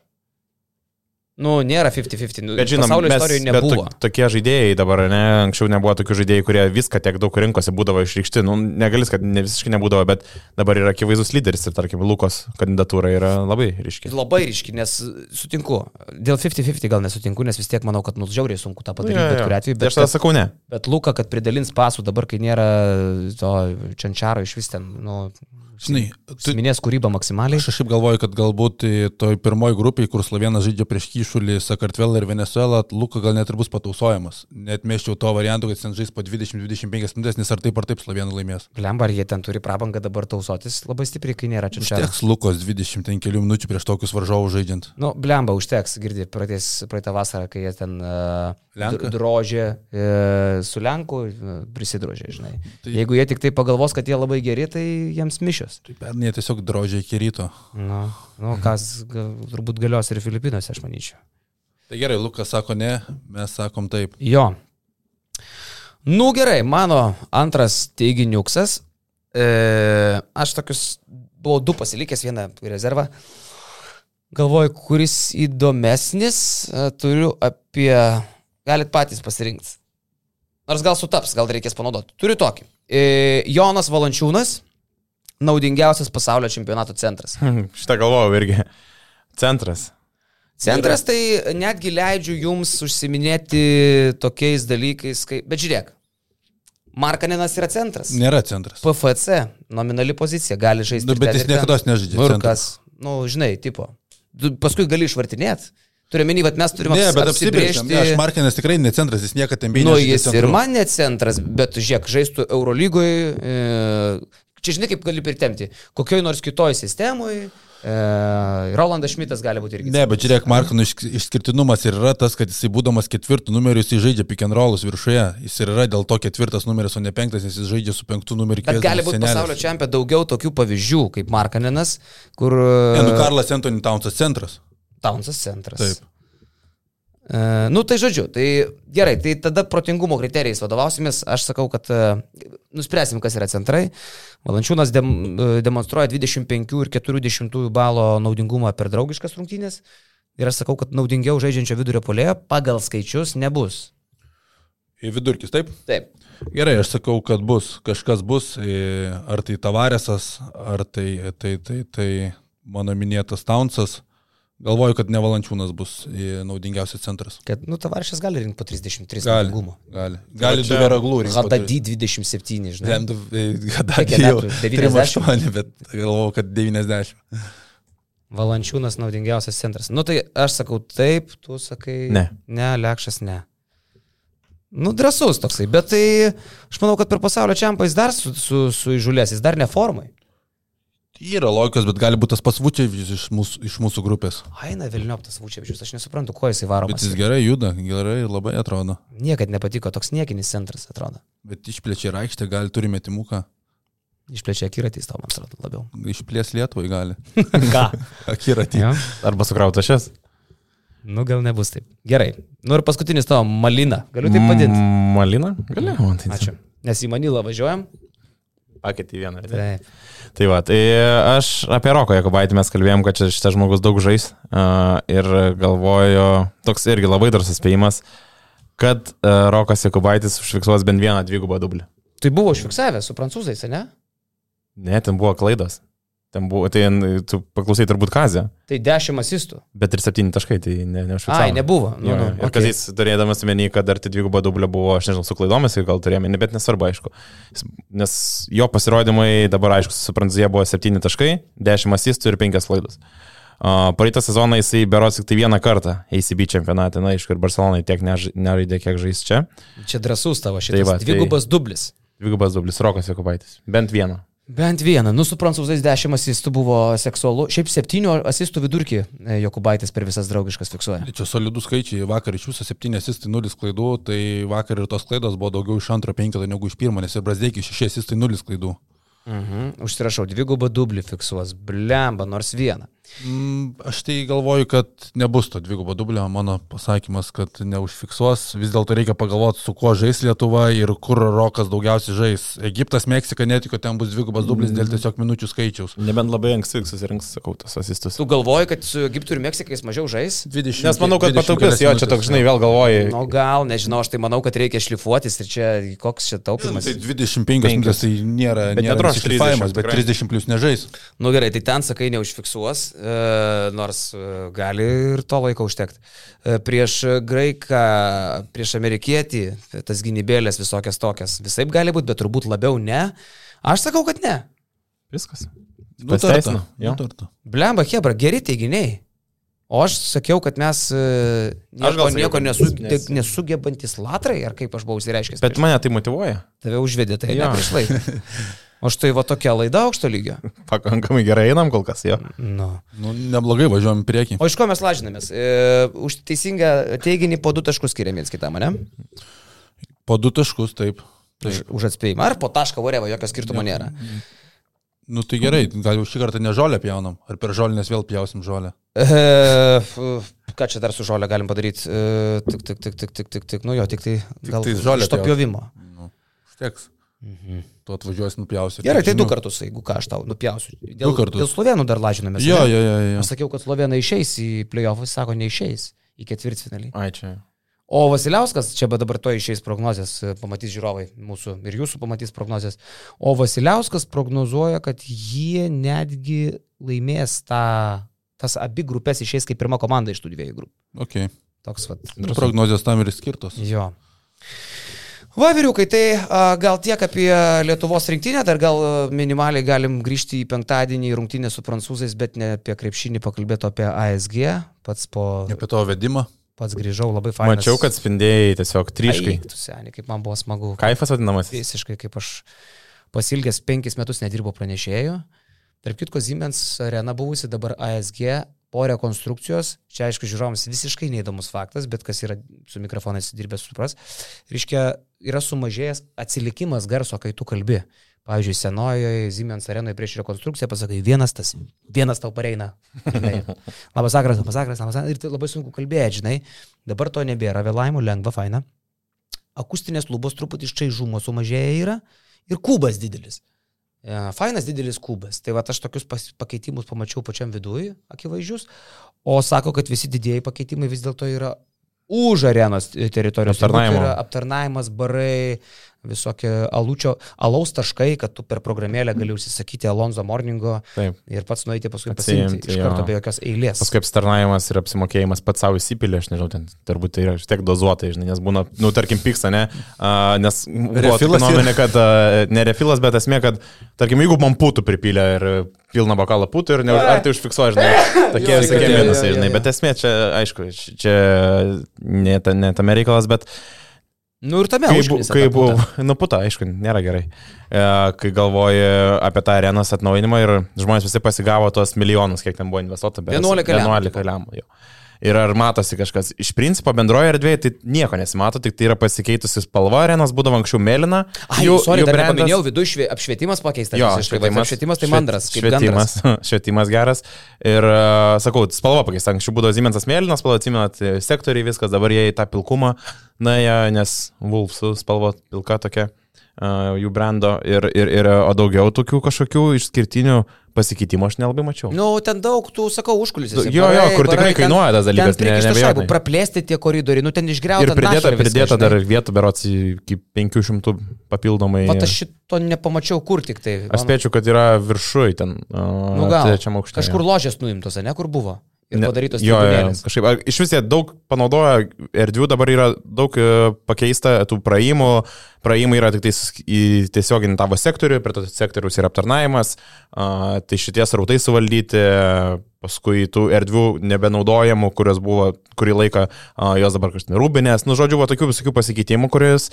Nu, nėra 50-50. Nu, Bet žinom, pasaulio mes, istorijoje bet nebuvo. to, tokie žaidėjai dabar, ne, anksčiau nebuvo tokių žaidėjų, kurie viską tiek daug rinkosi būdavo išreikšti. Nu, negalis, kad ne visiškai nebūdavo, bet dabar yra akivaizdus lyderis ir, tarkim, Lukos kandidatūra yra labai ryški. Labai ryški, nes sutinku. Dėl 50-50 gal nesutinku, nes vis tiek manau, kad mums žiauriai sunku tą padaryti, Jo, jo, bet kuriu atveju. Tai Bet, Aš tada sakau ne. bet Luka, kad pridalins pasų dabar, kai nėra to Čančiaro iš vis ten, nu, Žinai, tu, minės kūrybą maksimaliai. Aš šiaip galvoju, kad galbūt toj pirmoji grupiai, kur Slovenas žaidžia prieš Kyšulį, Sakartvelą ir Venezuelą, Luka gal net ir bus patausojamas. Net mėščiau to varianto, kad ten žais po 20-25 minutės, nes ar taip ar taip Slovenai laimės. Lemba, ar jie ten turi prabangą dabar tausotis labai stipriai, kai nėra Čančiaro. Užteks Lukos 25 kelių minučių prieš tokius varžovus žaidžiant. Nu, blemba, užteks, praeitais, praeitą vasarą, kai jie ten uh, Lenką? drožė uh, su Lenku, uh, prisidrožė, žinai. Tai-. Jeigu jie tik tai pagalvos, kad jie labai geri, tai jiems mišios. Tai pernai jie tiesiog drožė iki ryto. Nu, nu kas gal, turbūt galios ir Filipinuose, aš manyčiau. Tai gerai, Lukas sako ne, mes sakom taip. Jo. Nu gerai, mano antras teiginiuksas. E, aš tokius buvau du pasilikęs, vieną rezervą. Galvoju, kuris įdomesnis, e, turiu apie... Galit patys pasirinkti. Nors gal sutaps, gal reikės panaudoti. Turiu tokį. E, Jonas Valančiūnas, naudingiausias pasaulio čempionato centras. Šitą galvojau irgi. Centras. Centras tai netgi leidžiu jums užsiminėti tokiais dalykais, kaip... Bet žiūrėk, Markaninas yra centras. Nėra centras. PFC, nominali pozicija, gali žaisti. Nu, bet jis niekada nežaidžia. Nu, ir kas, nu, žinai, tipo. Tu paskui gali išvartinėti. Turiu menį, kad mes turime Ne, bet apsibrėžti. apsibrėžti. Aš Markinas tikrai ne centras, jis niekada ten Nu, jis ir man ne centras, bet žiūrėk, žaistų Eurolygoje. E, čia žinai, kaip gali pritemti. Kokioj nors kitoj sistemoje. E, Rolandas Šmitas gali būti irgi. Ne, bet žiūrėk, Markino iš- išskirtinumas ir yra tas, kad jisai būdamas ketvirtų numeriu, jis žaidžia pick and rollus viršuje. Jis ir yra dėl to ketvirtas numeris, o ne penktas, nes jis žaidžia su penktų numeriu. Bet gali būti senelis. pasaulio čempionė daugiau tokių pavyzdžių, kaip Markaninas, kur... Ne, nu Karlas Antony Townsas centras. Taunsas centras. Taip. E, nu, tai žodžiu, tai gerai, tai tada protingumo kriterijais vadovausimės. Aš sakau, kad e, nuspręsim, kas yra centrai. Valančiūnas dem, e, demonstruoja 25 ir 40 balo naudingumą per draugiškas rungtynės. Ir aš sakau, kad naudingiau žaidžiančio vidurio polėjo pagal skaičius nebus. Į vidurkis, taip? Taip. Gerai, aš sakau, kad bus, kažkas bus, ar tai Tavaresas, ar tai, tai, tai, tai mano minėtas Townsas. Galvoju, kad ne Valančiūnas bus e, naudingiausias centras. Kad, nu, tavaršas gali rinkti po 33 Gali. naudingumo. Gali. Gali čia du veraglų rinkti. Hadadi 27, žinai. Kada Kiek jam jau metų? 90? 98, bet galvojau, kad 90. Valančiūnas naudingiausias centras. Nu tai aš sakau taip, tu sakai. Ne. Ne, Lekšas ne. Nu, drasus toksai, bet tai aš manau, kad per pasaulio čempą jis dar su, su, su įžulės, jis dar ne formai. Yra logikos, bet gali būti tas pats Vučiavičius iš mūsų, iš mūsų grupės. Aina Vilnioptas Vučiavičius, aš nesuprantu, kuo jisai Bet varomas. jis gerai juda, gerai labai atrodo. Niekad nepatiko, toks niekinis centras atrodo. Bet išplečia ir aikštę, gali turi metimuką. Išplečia akiratys tau, man atrodo, labiau. Išplės Lietuvai gali. Ką? Akiratį. Ja? Arba sukrauta šias. Nu, gal nebus taip. Gerai. Nu ir paskutinis tavo Malina. Galiu taip vadinti. Mm, Malina? Gali, man tai. Ačiū. Nes į Manilą važiuojam. Pakėtį vieną. Tai. Tai va, tai aš apie Roko Jakubaitį mes kalbėjom, kad čia šitas žmogus daug žais uh, ir galvoju, toks irgi labai drąsus spėjimas, kad uh, Rokas Jakubaitis užfiksuos bent vieną dvigubą dublį. Tai buvo užfiksavęs su prancūzais, ne? Ne, ten buvo klaidos. Ten buvo, tai tu paklausai turbūt kazę, Tai 10 asistų. bet ir 7 taškai, tai ne, neužfiksavo. Ai, nebuvo. Nu, Jo, nu, ir okay. Kazys turėdamas menį, kad dar tai dvigubo dublio buvo, aš nežinau, su klaidomis, gal turėjome, bet nesvarbu, aišku. Nes jo pasirodymai dabar, aišku, su Prancūzija buvo 7 taškai, 10 asistų ir 5 klaidos. Uh, Praeitą sezoną jisai berots tik tai vieną kartą ACB čempionate, na, aišku, ir Barcelonai tiek než- nežaidė, kiek žais čia. Čia drasus tavo šitas. Tai Tai va, va, Dvigubas tai... dublis. Dvigubas dublis, Rokas Jokubaitis. Bent vieną. Bent vieną. Nu, su prancūzais 10 asistų buvo seksualu. Šiaip 7 asistų vidurkį e, Jokubaitis per visas draugiškas fiksuoja. Čia solidus skaičiai. Vakar iš viso 7 asistai 0 klaidų, tai vakar ir tos klaidos buvo daugiau iš antro penkito negu iš pirmo, nes ir Brazdeikis 6 asistai 0 klaidų. Mhm. Užsirašau, dvigubą dublį fiksuos. Blemba, nors vieną. Mm, aš tai galvoju, kad nebus to dvigubo dublio. Mano pasakymas, kad neužfiksuos. Vis dėlto reikia pagalvoti, su kuo žais Lietuva ir kur Rokas daugiausiai žais. Egiptas, Meksika, netikiu, kad ten bus dvigubas dublis dėl tiesiog minučių skaičiaus. Nebent labai anksti susirinks, sakau, tas asistus. Tu galvoji, kad su Egiptu ir Meksika jis mažiau žais? 20, Nes manau, kad 20 pataupys, jo, čia toks, žinai, vėl galvoji. Nu, gal, nežinau, aš tai manau, kad reikia šlifuotis ir čia koks čia taupimas. Tai 25 minutės tai nėra, Bet nėra šlifavimas, 30 bet tikrai. 30 plus nežais. Nu gerai, tai ten sakai neužfiksuos, nors e, gali ir to laiko užtekti. E, prieš graiką, prieš amerikietį, tas gynybėlės visokias tokias, visai gali būti, bet turbūt labiau ne. Aš sakau, kad ne. Viskas. Nutarta. Nutarta. Blemba, Hebra, geri teiginiai. O aš sakiau, kad mes e, nieko, gal sakiau, nieko nesu, nes- nes- nesugebantis latrai, ar kaip aš buvau įsireiškęs. Bet mane tai motivuoja. Tave užvedė, tai ne Jo. prieš laiką. O štai va tokia laida aukšto lygio. Pakankamai gerai einam kol kas, jo. Nu. Nu, neblogai važiuojam priekį. O iš ko mes lažinamės? E, už teisingą teiginį po du taškus skiriam viens kitam, ne? Po du taškus, taip. Už, taip. už atspėjimą. Ar po tašką vorėva, jokio skirtumo nėra. Nu tai gerai, gal jau šį kartą ne žolę pjaunam, ar per žolinės vėl pjausim žolę. E, ką čia dar su žolė galim padaryti? E, tik, tik, tik, tik, tik, tik, tik, nu jo, tik tai gal tai žolę iš to pjovimo. Nu, užteks. Mhm. Tu atvažiuosi nupjausi. Gerai, tai Tiek du žinių. kartus, jeigu ką aš tau nupjausiu. Dėl. Dėl slovenų dar lažinamės. Jo, jo, jo, jo. Aš sakiau, kad slovenai išeis į playoffus, sako, neišeis į ketvirtfinalį. Ai, čia. O Vasiliauskas, čia bet dabar to išeis prognozijas, pamatys žiūrovai mūsų ir jūsų pamatys prognozijas. O Vasiliauskas prognozuoja, kad jie netgi laimės tą, tas abi grupės išeis kaip pirma komanda iš tų dviejų grupių. Okay. Toks vat. Nu, Prognozijos tam ir skirtos. Jo. Va, vyriukai, tai a, gal tiek apie Lietuvos rinktinę, dar gal minimaliai galim grįžti į penktadienį į rungtynę su prancūzais, bet ne apie krepšinį, pakalbėti apie ASG, pats po... Apie tavo vedimą. Pats grįžau labai fainai. Mačiau, kad spindėjai tiesiog tryškai. Tu seniai, kaip man buvo smagu. Kaifas vadinamas. Visiškai, kaip aš pasilgęs penkis metus nedirbo pranešėjų. Tarp kitko, Siemens arena buvusi dabar ASG po rekonstrukcijos, čia aišku žiūrovams visiškai neįdomus faktas, bet kas yra su mikrofonais dirbęs supras, reiškia, yra sumažėjęs atsilikimas garso, kai tu kalbi. Pavyzdžiui, senojoje Siemens arenoje prieš rekonstrukciją pasakai, vienas tas, vienas tau pareina. Labas vakaras, labas vakaras, labas vakaras. Ir tai labai sunku kalbėti, žinai. Dabar to nebėra, vėlavimų lengva, faina. Akustinės lubos truputį iš čia žumo sumažėję yra ir kubas didelis. E, Fainas didelis kubas. Tai va aš tokius pakeitimus pamačiau pačiam viduje, akivaizdžius. O sako, kad visi didieji pakeitimai vis dėlto yra už arenos teritorijos. ribų. Tai Aptarnavimas, barai, visokie alučio, alaus taškai, kad tu per programėlę gali užsisakyti Alonso Morningo Taip. ir pats nueiti paskui pasiimti iš karto jo. be jokios eilės. Paskui apstarnavimas ir apsimokėjimas pats savo įsipilė, aš nežinau, ten turbūt tai yra vis tiek dozuotai, žinai, nes būna, nu, tarkim, pyksta, ne, uh, nes buvo Refilas nuomonė, kad uh, ne refilas, bet esmė, kad, tarkim, jeigu man putų pripylė ir pilną bokalą putų ir ne, ar tai užfiksuoja, žinai, tokie visokie minusai, jo, žinai, jo. bet esmė čia, aišku, čia ne, ta, ne tame reikalas, bet Nu ir tame Kai, užknisa kai puta. buvo, nu puta, aišku, nėra gerai. E, kai galvoji apie tą arenos atnaujinimą ir žmonės visi pasigavo tos milijonus, kiek ten buvo investuota. berods 11 lemų. 11 lemų. jo. Ir ar matosi kažkas? Iš principo bendroje erdvėje tai nieko nesimato, tik tai yra pasikeitusi spalva, arenos būdavo anksčiau mėlyna. Ai, jau, sorry, dar nepaminėjau, viduje švie, apšvietimas pakeistas. Jo, bet apšvietimas tai mandras, švietimas, švietimas geras. Ir, uh, sakau, spalva pakeista. Anksčiau būdavo Zimensas mėlynas, spalva atsimenat, e, sektoriai, viskas, dabar jie į tą pilkumą, na, jie, nes Wolfsų spalva pilka tokia, uh, jų brando. Ir, ir, ir, o daugiau tokių kažkokių išskirtinių pasikeitimų aš nelabai mačiau. Nu, ten daug, tu sakau, užkulisės. Jo, jo, kur tikrai kainuoja tas dalykas, ne- Ne, neabejotinai. praplėsti tie koridoriai, nu ten išgriauta. Ir pridėta, viskas, pridėta dar žinai. vietų, berots, iki 500 papildomai. Vat aš šito nepamačiau, kur tik tai. Aš spėčiau, kad yra viršui ten. Uh, nu, gal, kažkur ložės nuimtos, ne, kur buvo. Ir Ne- padarytos jo, tribunėlės. kažkaip. ar Iš vis jie daug panaudoja erdvių, dabar yra daug e, pakeista tų praėjimų. Praėjimai yra tik tais į tiesioginį tavo sektorių, prie to sektoriaus yra aptarnavimas, a, tai šitie srautai suvaldyti, paskui tų erdvių nebenaudojamų, kurios buvo kurį laiką, a, jos dabar kažkaip rūbinės. Nu, žodžiu, buvo tokių visokių pasikeitimų, kuris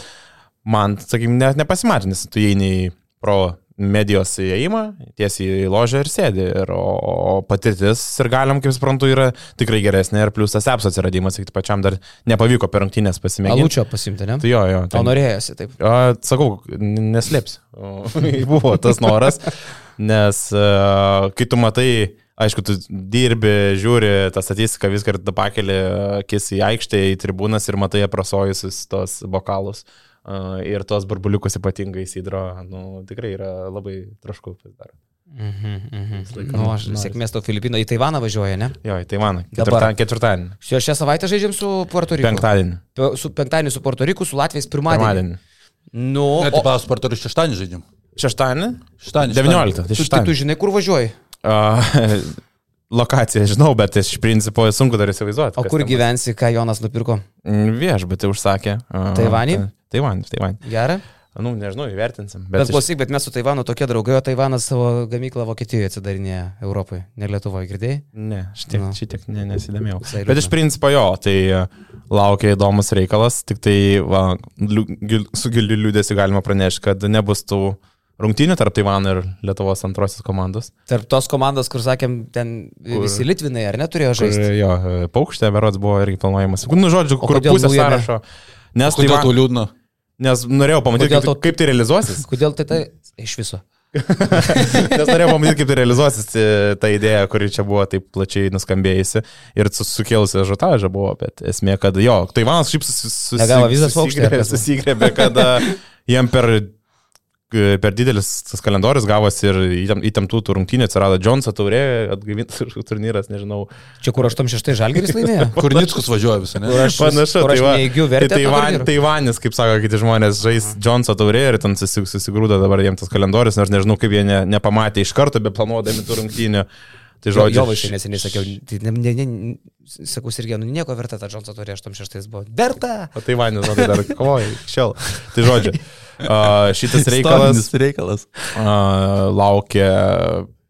man, sakykim, net nepasimatė, nes tu įeini į pro medijos įėjimą, tiesiai į ložę ir sėdi. Ir, o, o patirtis ir galim, kaip suprantu, yra tikrai geresnė ir plus tas apps atsiradimas, tik pačiam dar nepavyko per rungtynės pasimėginti. Alučio pasimti, ne? Tai jo, jo. Tau norėjosi, taip. A, sakau, neslėps. O, Buvo tas noras, nes kai tu matai, aišku, tu dirbi, žiūri tą statistiką, viską ir tada pakeli akis į aikštę, į tribūnas ir matai aprasojusius tos bokalus. A, Ir tos burbuliukus ypatingai įsidro, nu, tikrai yra labai trašku pasidaro. Mhm, mhm. Nu, aš noris. sėkmės to Filipino į Taivaną važiuoja, ne? Jo, į Taivaną. Ketvirtadienį. Ketvirtadienį. Šio šią savaitę žaidžiam su Puerto Riku. Penktadienį. Pe- Su penktadienį su Puerto Riku, su Latvijais pirmadienį. Pirmadienį. Nu, Net o, į pasportą ir šeštadienį žaidžiam. Šeštadienį? Šeštadienį. 19. Tai tu, tai tu žinai, kur važiuoji? Lokaciją žinau, bet iš principo sunku dar įsivaizduoti. O kur ten gyvensi, ką Jonas nupirko? Viešbutį užsakė. Taivanį? ta- Taivanį, Taivanį. Gerai. Nu, nežinau, įvertinsim. Bet, bet iš- klausyk, bet mes su Taivanu tokie draugai, o Taivanas savo gamyklą Vokietijoje atsidarinėja Europoje, ne Lietuvoje, girdėjai? Ne, šitiek, Nu. šitiek ne, nesidomėjau. Bet iš principo jo, tai e, laukia įdomus reikalas, tik tai va, su giliu liūdėsi galima pranešti, kad nebus tų rungtynių tarp Taivano ir Lietuvos antrosios komandos. Tarp tos komandos, kur sakėm, ten Kur- visi Litvinai, ar neturėjo Kur, žaisti? jo, e, paukštė berods buvo irgi planuojamas. Nu, žodžiu, kur pusė nuėmė? sąrašo. Nes, Taivan, tau liūdna? nes norėjau pamatyti, kaip, tau- kaip tai realizuosis. Kodėl tai tai iš viso? Nes norėjau pamatyti, kaip tai realizuosis e, ta idėja, kuri čia buvo taip plačiai nuskambėjusi ir su- sukėlusi žotažą buvo, bet esmė, kad jo, Taivanas šiaip susi- susi- Negavo vizos paukštė, ar susigrėbė, kas buvo? susigrėbė, kad a, jiem per, per didelis tas kalendorius gavosi ir įtem- įtemptų tų rungtynių atsirado Džonso taurė, atgaivintas turnyras, nežinau. Čia kur 86 žalgeris laimėjo? Kur Nickus važiuoja visą, ne? Kur aš, Panašu, tai va, neįgiu tai vertę. Taivan? Taivanis, kaip sako kiti žmonės, žais Džonso taurė ir ten susi- susigrūda dabar jiems tas kalendorius, nors nežinau, kaip jie ne, nepamatė iš karto, be planuodami tų rungtynių. Tai Jo, žodžiu. jo vaikai neseniai sakiau, tai ne, ne, ne, sakau, irgi, nu nieko verta tą Džonsą turėjo 86 buvo. Verta! O tai Vanis, matai, dar kovoja šiol. Tai žodžiu, uh, šitas reikalas reikalas. uh, laukia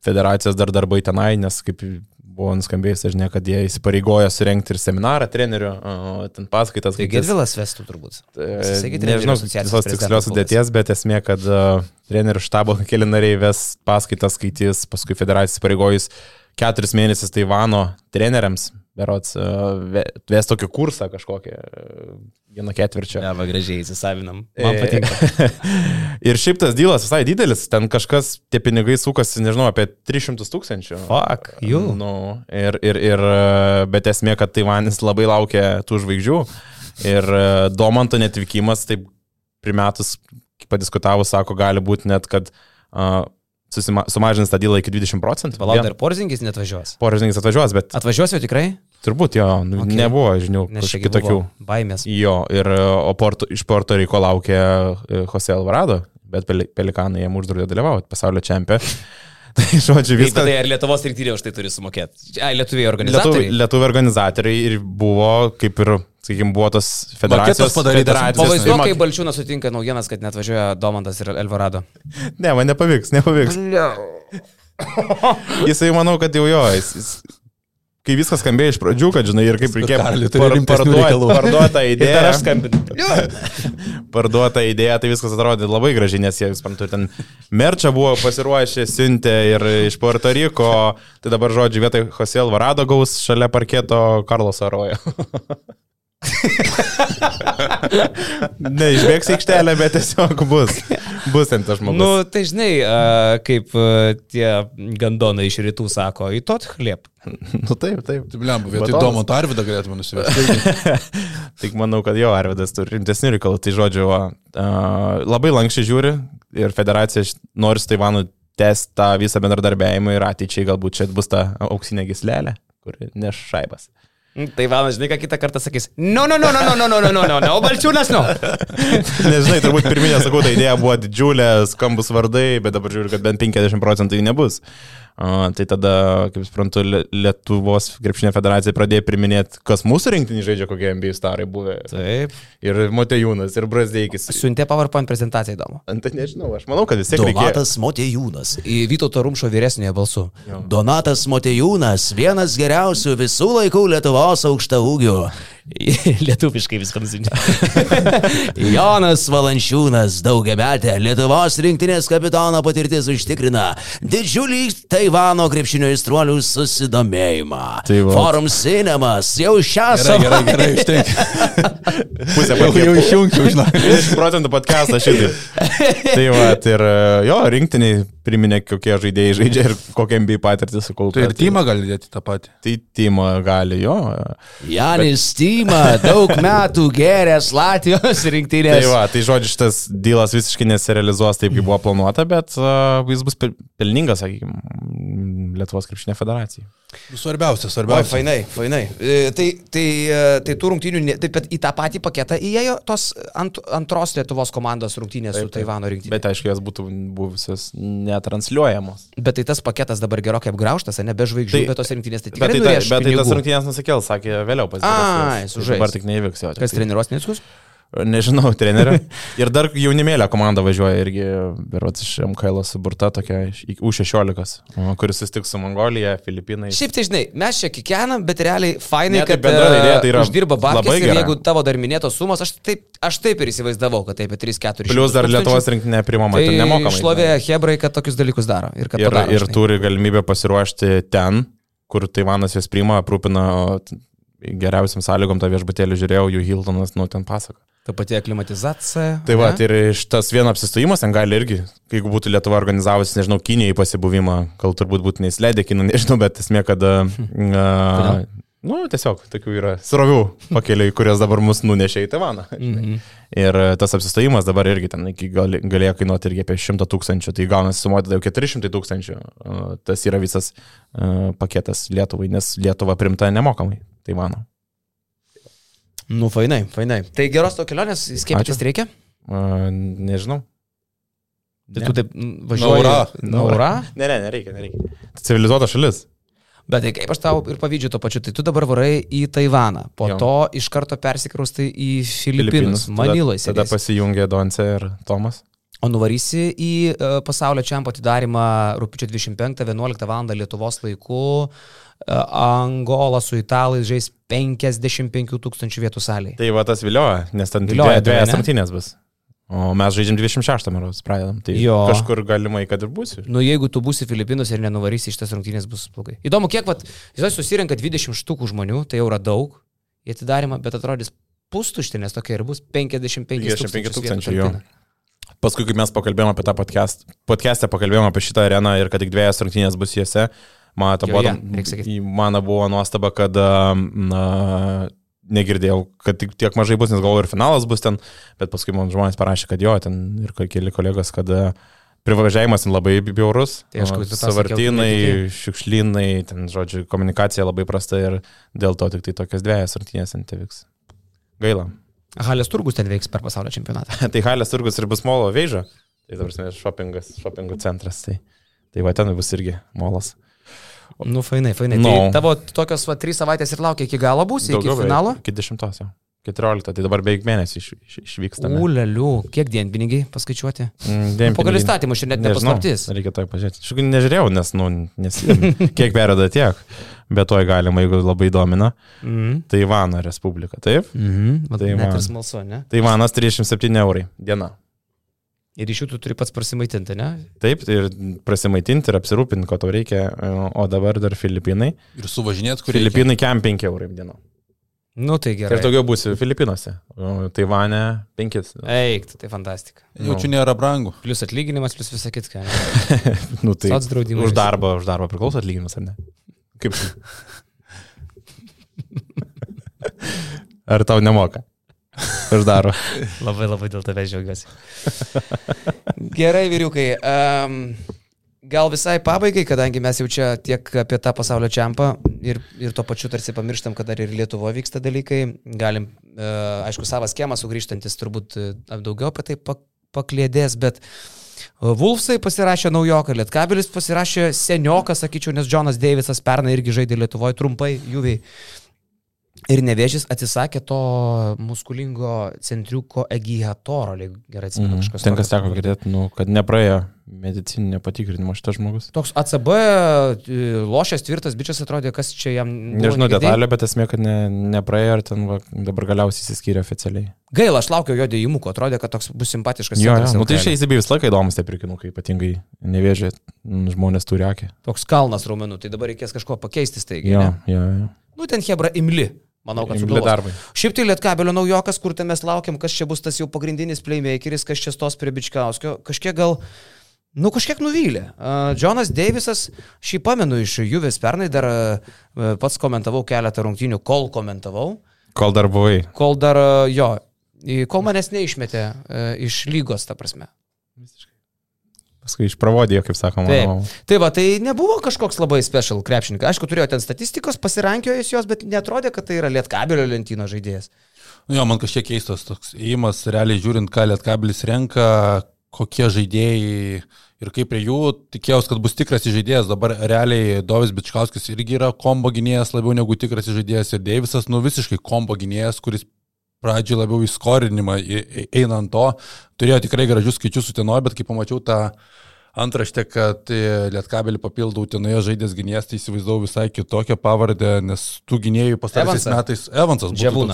federacijos dar darbai tenai, nes kaip buvo nuskambėjęs, žinia, kad jie įsipareigoja surenkti ir seminarą trenerių, ten paskaitas. Tai Gedvilas vestų turbūt. E, Sakyti, trenerių Nežinau visos tikslios sudėties, bet esmė, kad uh, trenerių štabo keli nariai ves paskaitas skaitys, paskui federacija pareigojus keturis mėnesius Taivano treneriams, berots, ve- ves tokį kursą kažkokį, uh, vieno ketvirčio. Ne, va, gražiai įsisavinam. E, Man patinka. ir šiaip tas dylas visai didelis, ten kažkas, tie pinigai sukasi, nežinau, apie 300 tūkstančių. Fuck, you. Nu, ir, ir, ir, e, bet esmė, kad Taivanis labai laukia tų žvaigždžių. Ir e, Domanto netvykimas, taip primetus, padiskutavus, sako, gali būti net, kad uh, susima, sumažins tą dylą iki 20 procentų. Palauk, dar porzingis net važiuos. Poražinys atvažiuos, bet Atvažiuos jau tikrai? turbūt jo, nu, Okay. nebuvo čia kitokių. kitokių. Baimės. Jo, ir o Porto, iš Porto Riko laukia e, Jose Alvarado, bet Peli- Pelikanai jam uždraudė dalyvauti pasaulio čempionė. tai žodžiu, Kaip viskas. tai ar Lietuvos rinktinė už tai turi sumokėti? Ai, lietuviai organizatoriai. lietuvių organizatoriai ir buvo, kaip ir, sakykime, buvo tos federacijos. Padarytas. Pavaizduok, Mak- kai Balčiūnas sutinka naujienas, kad net važiuoja Domantas ir Elvarado. Ne, man nepavyks, nepavyks. Jisai, manau, kad jau jo, jis, jis, kai viskas skambėjo iš pradžių, kad, žinai, ir kaip reikėjo reikalų. parduotą idėją. aš skambinu. parduota idėja, tai viskas atrodė labai gražiai, nes jie, suprantu, ten merčą buvo pasiruošę, siuntė ir iš Puerto Riko, tai dabar žodžiu, vietoj Jose Alvarado gaus šalia parketo Karlos Arojo. ne, išbėgs į aikštelę, bet tiesiog bus. Bus ten tas žmogus. Nu, tai žinai, a, kaip a, tie gandonai iš rytų sako, į tot chliep. nu taip, taip. Tai blemba, vietoj Batonas. Domo Tarvidą galėtume nusivesti. Tik manau, kad jo, Arvidas turi rimtesnių reikalų. Tai žodžiu, uh, labai lankščiai žiūri ir federacija nori su Taivanu tęsti tą visą bendradarbiavimą ir ateičiai galbūt čia bus ta auksinė gislelė, kuri neš šaibas. Tai vanas, žinai, ką kitą kartą sakys. No, no, no, no, no, no, no, no, no, no, no, Balčiūnas, no. Nežinai, turbūt pirminė, sakau, ta idėja buvo didžiulė, skambus vardai, bet dabar žiūriu, kad bent 50 procentų nebus. Tai tada, kaip suprantu, Lie- Lietuvos krepšinio federacija pradėjo priminėti, kas mūsų rinktinį žaidžia, kokie NBA starai buvę. Taip. Ir Motejūnas, ir Brazdeikis. Siuntė PowerPoint prezentaciją įdomu. Tai nežinau, aš manau, kad vis tiek reikėjo. Donatas Motejūnas. Į Vytauto Rumšo vyresniojo balsu. Donatas Motejūnas, vienas geriausių visų laikų Lietuvos aukšta ūgių. Lietuviškai viską nusinti. Jonas Valančiūnas, daugiametė Lietuvos rinktinės kapitono patirtis užtikrina didžiulį Taivano krepšinio įstruolių susidomėjimą. Tai. Forum Cinemas jau šią Gerai, savaitę. gerai, gerai, ištenk. Pusę Jau, jau išjungčiau, žinai. 20 procentų podcastą šitaip. tai va, ir e, jo, rinktiniai priminė, kokie žaidėjai žaidžia ir kokią MB patirtį sukaupė. Tai ir Tymą gali dėti tą patį. Tai Timo gali, jo. Janis Tyma, daug metų geręs Latvijos Tai rinktinės. va, tai žodžiu, šitas dylas visiškai nesirealizuos taip, kaip buvo planuota, bet uh, jis bus pel- pelningas, sakykime, Lietuvos krepšinė federacijai. Svarbiausia, Oi, svarbiausia. fainai, fainai. E, Tai, tai, e, tai tų rungtynių, taip pat į tą patį paketą įėjo tos ant, antros Lietuvos komandos rungtynės su Taivano rinktinė. Bet, Bet aišku, jos būtų buvusios netransliuojamos. bet tai tas paketas dabar gerokai apgrauštas, ne be žvaigždžių, Tai- bet tos rinktinės tai Bet tikrai tai, ta, turės bet tai tas rungtynės nusikėl, sakė vėliau Ai, pasidarys. sužais. Dabar tik neįvyks jo. Kas tai- treniruos Nickus? Nežinau, trenerio. Ir dar jaunimėlė komanda važiuoja irgi, berots iš MKL suburta tokia iš- į U16, o, kuris susitiks su Mongolija, Filipinai. Šiaip tai žinai, mes čia kiekvienam, bet realiai fainai, Ne, tai kad bendra e, idėja tai yra uždirba labai ir jeigu tavo dar minėtos sumos, aš taip, aš taip ir įsivaizdavau, kad taip, 3-4 Plus dar Lietuvos rinktinė primama, Tai tai nemokamai. šlovė Hebrai, kad tokius dalykus daro. Ir, Ir, padaro, ir turi galimybę pasiruošti ten, kur Taivanas jas priima, aprūpina geriausiam sąlygom tą viešbutėlį žiūrėjau, jų Hiltonas, nu ten pasako. Ta pati aklimatizacija. Tai va, tai ir iš tas vieno apsistojimas ten gali irgi, jeigu būtų Lietuva organizavusi, nežinau, Kinijai pasibuvimą, gal turbūt būtų neįsileidę Kinų, nežinau, bet esmė, kad... Uh, nu, tiesiog tokių yra srovių pakeliai, kurios dabar mus nunešė į Taivaną. Mhm. Ir e, tas apsistojimas dabar irgi ten iki gali, galėjo kainuoti irgi apie 100 tūkstančių, tai gaunasi sumuoti jau 400 tūkstančių. E, Tas yra visas uh, paketas Lietuvai, nes Lietuva primta nemokamai Taivano. Nu, fainai, fainai. Tai geros to kelionės, skiepytis reikia? Uh, nežinau. Tai tu taip važiuoji. Naura. Naura. Ne, ne, nereikia, nereikia. Civilizuota šalis. Bet tai kaip aš tau ir pavydžiu to pačiu, tai tu dabar varai į Taivaną, po Jo. to iš karto persikraustai į Filipinus, Maniloje. Tada, tada pasijungė Donce ir Tomas. O nuvarysi į uh, pasaulio čempio atidarimą rūpiučio 25-11 val. Lietuvos laiku. Uh, Angola su italais žais 55 tūkstančių vietų salėje. Tai va tas vilioja, nes ten Vilioja dvie- dviejas rungtynės bus. O mes žaidžiam 26 metus, pradedam. Tai Jo. kažkur galimai, kad ir būsiu. Nu, jeigu tu būsi Filipinus ir nenuvarysi iš tas rungtynės, bus blogai. Įdomu, kiek, vat, jis susirinka 20 štukų žmonių, tai jau yra daug į atidarimą, bet atrodys pustuštė, nes tokia ir bus 55 55 tūkstančių. Paskui, kai mes pakalbėjome apie tą podcast, podcast'e pakalbėjome apie šitą areną ir kad tik dviejas rungtynės bus juose, man, į- man buvo nuostaba, kad um, na, negirdėjau, kad tik tiek mažai bus, nes galvoju ir finalas bus ten, bet paskui man žmonės parašė, kad jo, ten ir keli kolegos, kad uh, privažiavimas labai bjaurus, Tai savartinai, šiukšlynai, ten, žodžiu, komunikacija labai prasta ir dėl to tik tai tokias dviejas rungtynės ant teviks. Gaila. Halės turgus ten veiks per pasaulio čempionatą. tai Halės turgus ir bus molo veiža. Tai dabar šopingas, šopingo centras. Tai, tai va ten bus irgi molas. Nu, fainai, fainai. No. Tai tavo tokios va, trys savaitės ir laukia iki galo būsi, iki beveik, finalo. Iki dešimtosio. 14, tai dabar beveik mėnesį iš, iš, išvykstame. Uleliu, kiek dienpinigiai paskaičiuoti? Mm, Pagal įstatymą šiandien net nepaslaptis. Reikia to pažiūrėti. Aš jau nežiūrėjau, nes, nu, nes kiek perėda tiek. Bet to galima, jeigu labai domina. Mhm. Taivano Respublika, taip? Mhm. Tai Tai net ir smalsu, ne? Taivanas 37 eurai diena. Ir iš jų tu turi pats prasimaitinti, ne? Taip, tai ir prasimaitinti ir apsirūpinti, ko tau reikia. O dabar dar Filipinai. Ir suvažinėt, kur Filipinai kem 5 eurai diena. Nu, tai gerai. Ir daugiau būsiu Filipinuose. Taivane 5. Eik, tai fantastika. Jaučiu nėra brangu. Plius atlyginimas, plius visą kitką. Nu, tai Soc draudimai už darbą, už darbą priklauso atlyginimas, ar ne? Kaip? Ar tau nemoka? Už darbą. Labai labai dėl tavęs džiaugiuosi. Gerai, vyriukai. Um, gal visai pabaigai, kadangi mes jau čia tiek apie tą pasaulio čempą ir, ir tuo pačiu tarsi pamirštam, kad dar ir Lietuvoje vyksta dalykai, galim, uh, aišku, savas schemas sugrįžtantis turbūt uh, daugiau apie tai pak- paklėdės, bet uh, Vulfsai pasirašė naujoką, Lietkabelis pasirašė senioką, sakyčiau, nes Jonas Davisas pernai irgi žaidė Lietuvoje trumpai, juviai. Ir nevėžys atsisakė to muskulingo centriuko Egihatoro, gerai atsimenu. Mhm. kažkas Ten kas teko girdėti, nu, kad nepraėjo medicininio patikrinimo šitas žmogus. Toks ACB e, lošęs tvirtas bičias atrodė, kas čia jam... Nežinau detalę, bet esmė, kad ne, nepraėjo ir ten va, dabar galiausiai įsiskyrė oficialiai. Gaila, aš laukiau jo dėjimuko, atrodė, kad toks bus simpatiškas. Jo, jo, nu tai šiais įsibai visą laiką įdomus tie pirkinukai, ypatingai nevėžė žmonės turi akį. Toks kalnas raumenų, tai dabar reikės kažko pakeisti staigiai. Jo, jo, jo. Nu, ten Hebra imli. Manau, kad sugalvos. Šiaip tai Lietkabelio naujokas, kur ten mes laukiam, kas čia bus tas jau pagrindinis playmakeris, kas čia stos prie Bičkauskio, kažkiek gal, nu kažkiek nuvylė. Uh, Jonas Davisas, šį pamenu iš Juves pernai, dar uh, pats komentavau keletą rungtynių, kol komentavau, Kol dar buvai. kol dar uh, jo, kol manęs neišmetė uh, iš lygos, ta prasme. Paskui išpravodėjo, kaip sakoma. Taip. mano- Tai va, tai nebuvo kažkoks labai special krepšininkas. Aišku, turėjo ten statistikos, pasirankėjęs jos, bet netrodė, kad tai yra Lietkabelio lentyno žaidėjas. Nu Jo, man kažkiek keistas toks įimas, realiai žiūrint, ką Lietkabilis renka, kokie žaidėjai ir kaip prie jų tikėjausi, kad bus tikras žaidėjas. Dabar realiai Dovis Bičkauskis irgi yra kombo gynėjas labiau negu tikras žaidėjas ir Deivisas, nu visiškai kombo gynėjas, kuris pradžiai labiau į skorinimą į- į- eina ant to. Turėjo tikrai gražius skaičius utenoje, bet kai pamačiau tą antraštę, kad e, Lietkabelį papildau utenoje žaidės gynėjas, tai įsivaizdavau visai kitokią pavardę, nes tų gynėjų pastaraisiais metais Evansas buvo.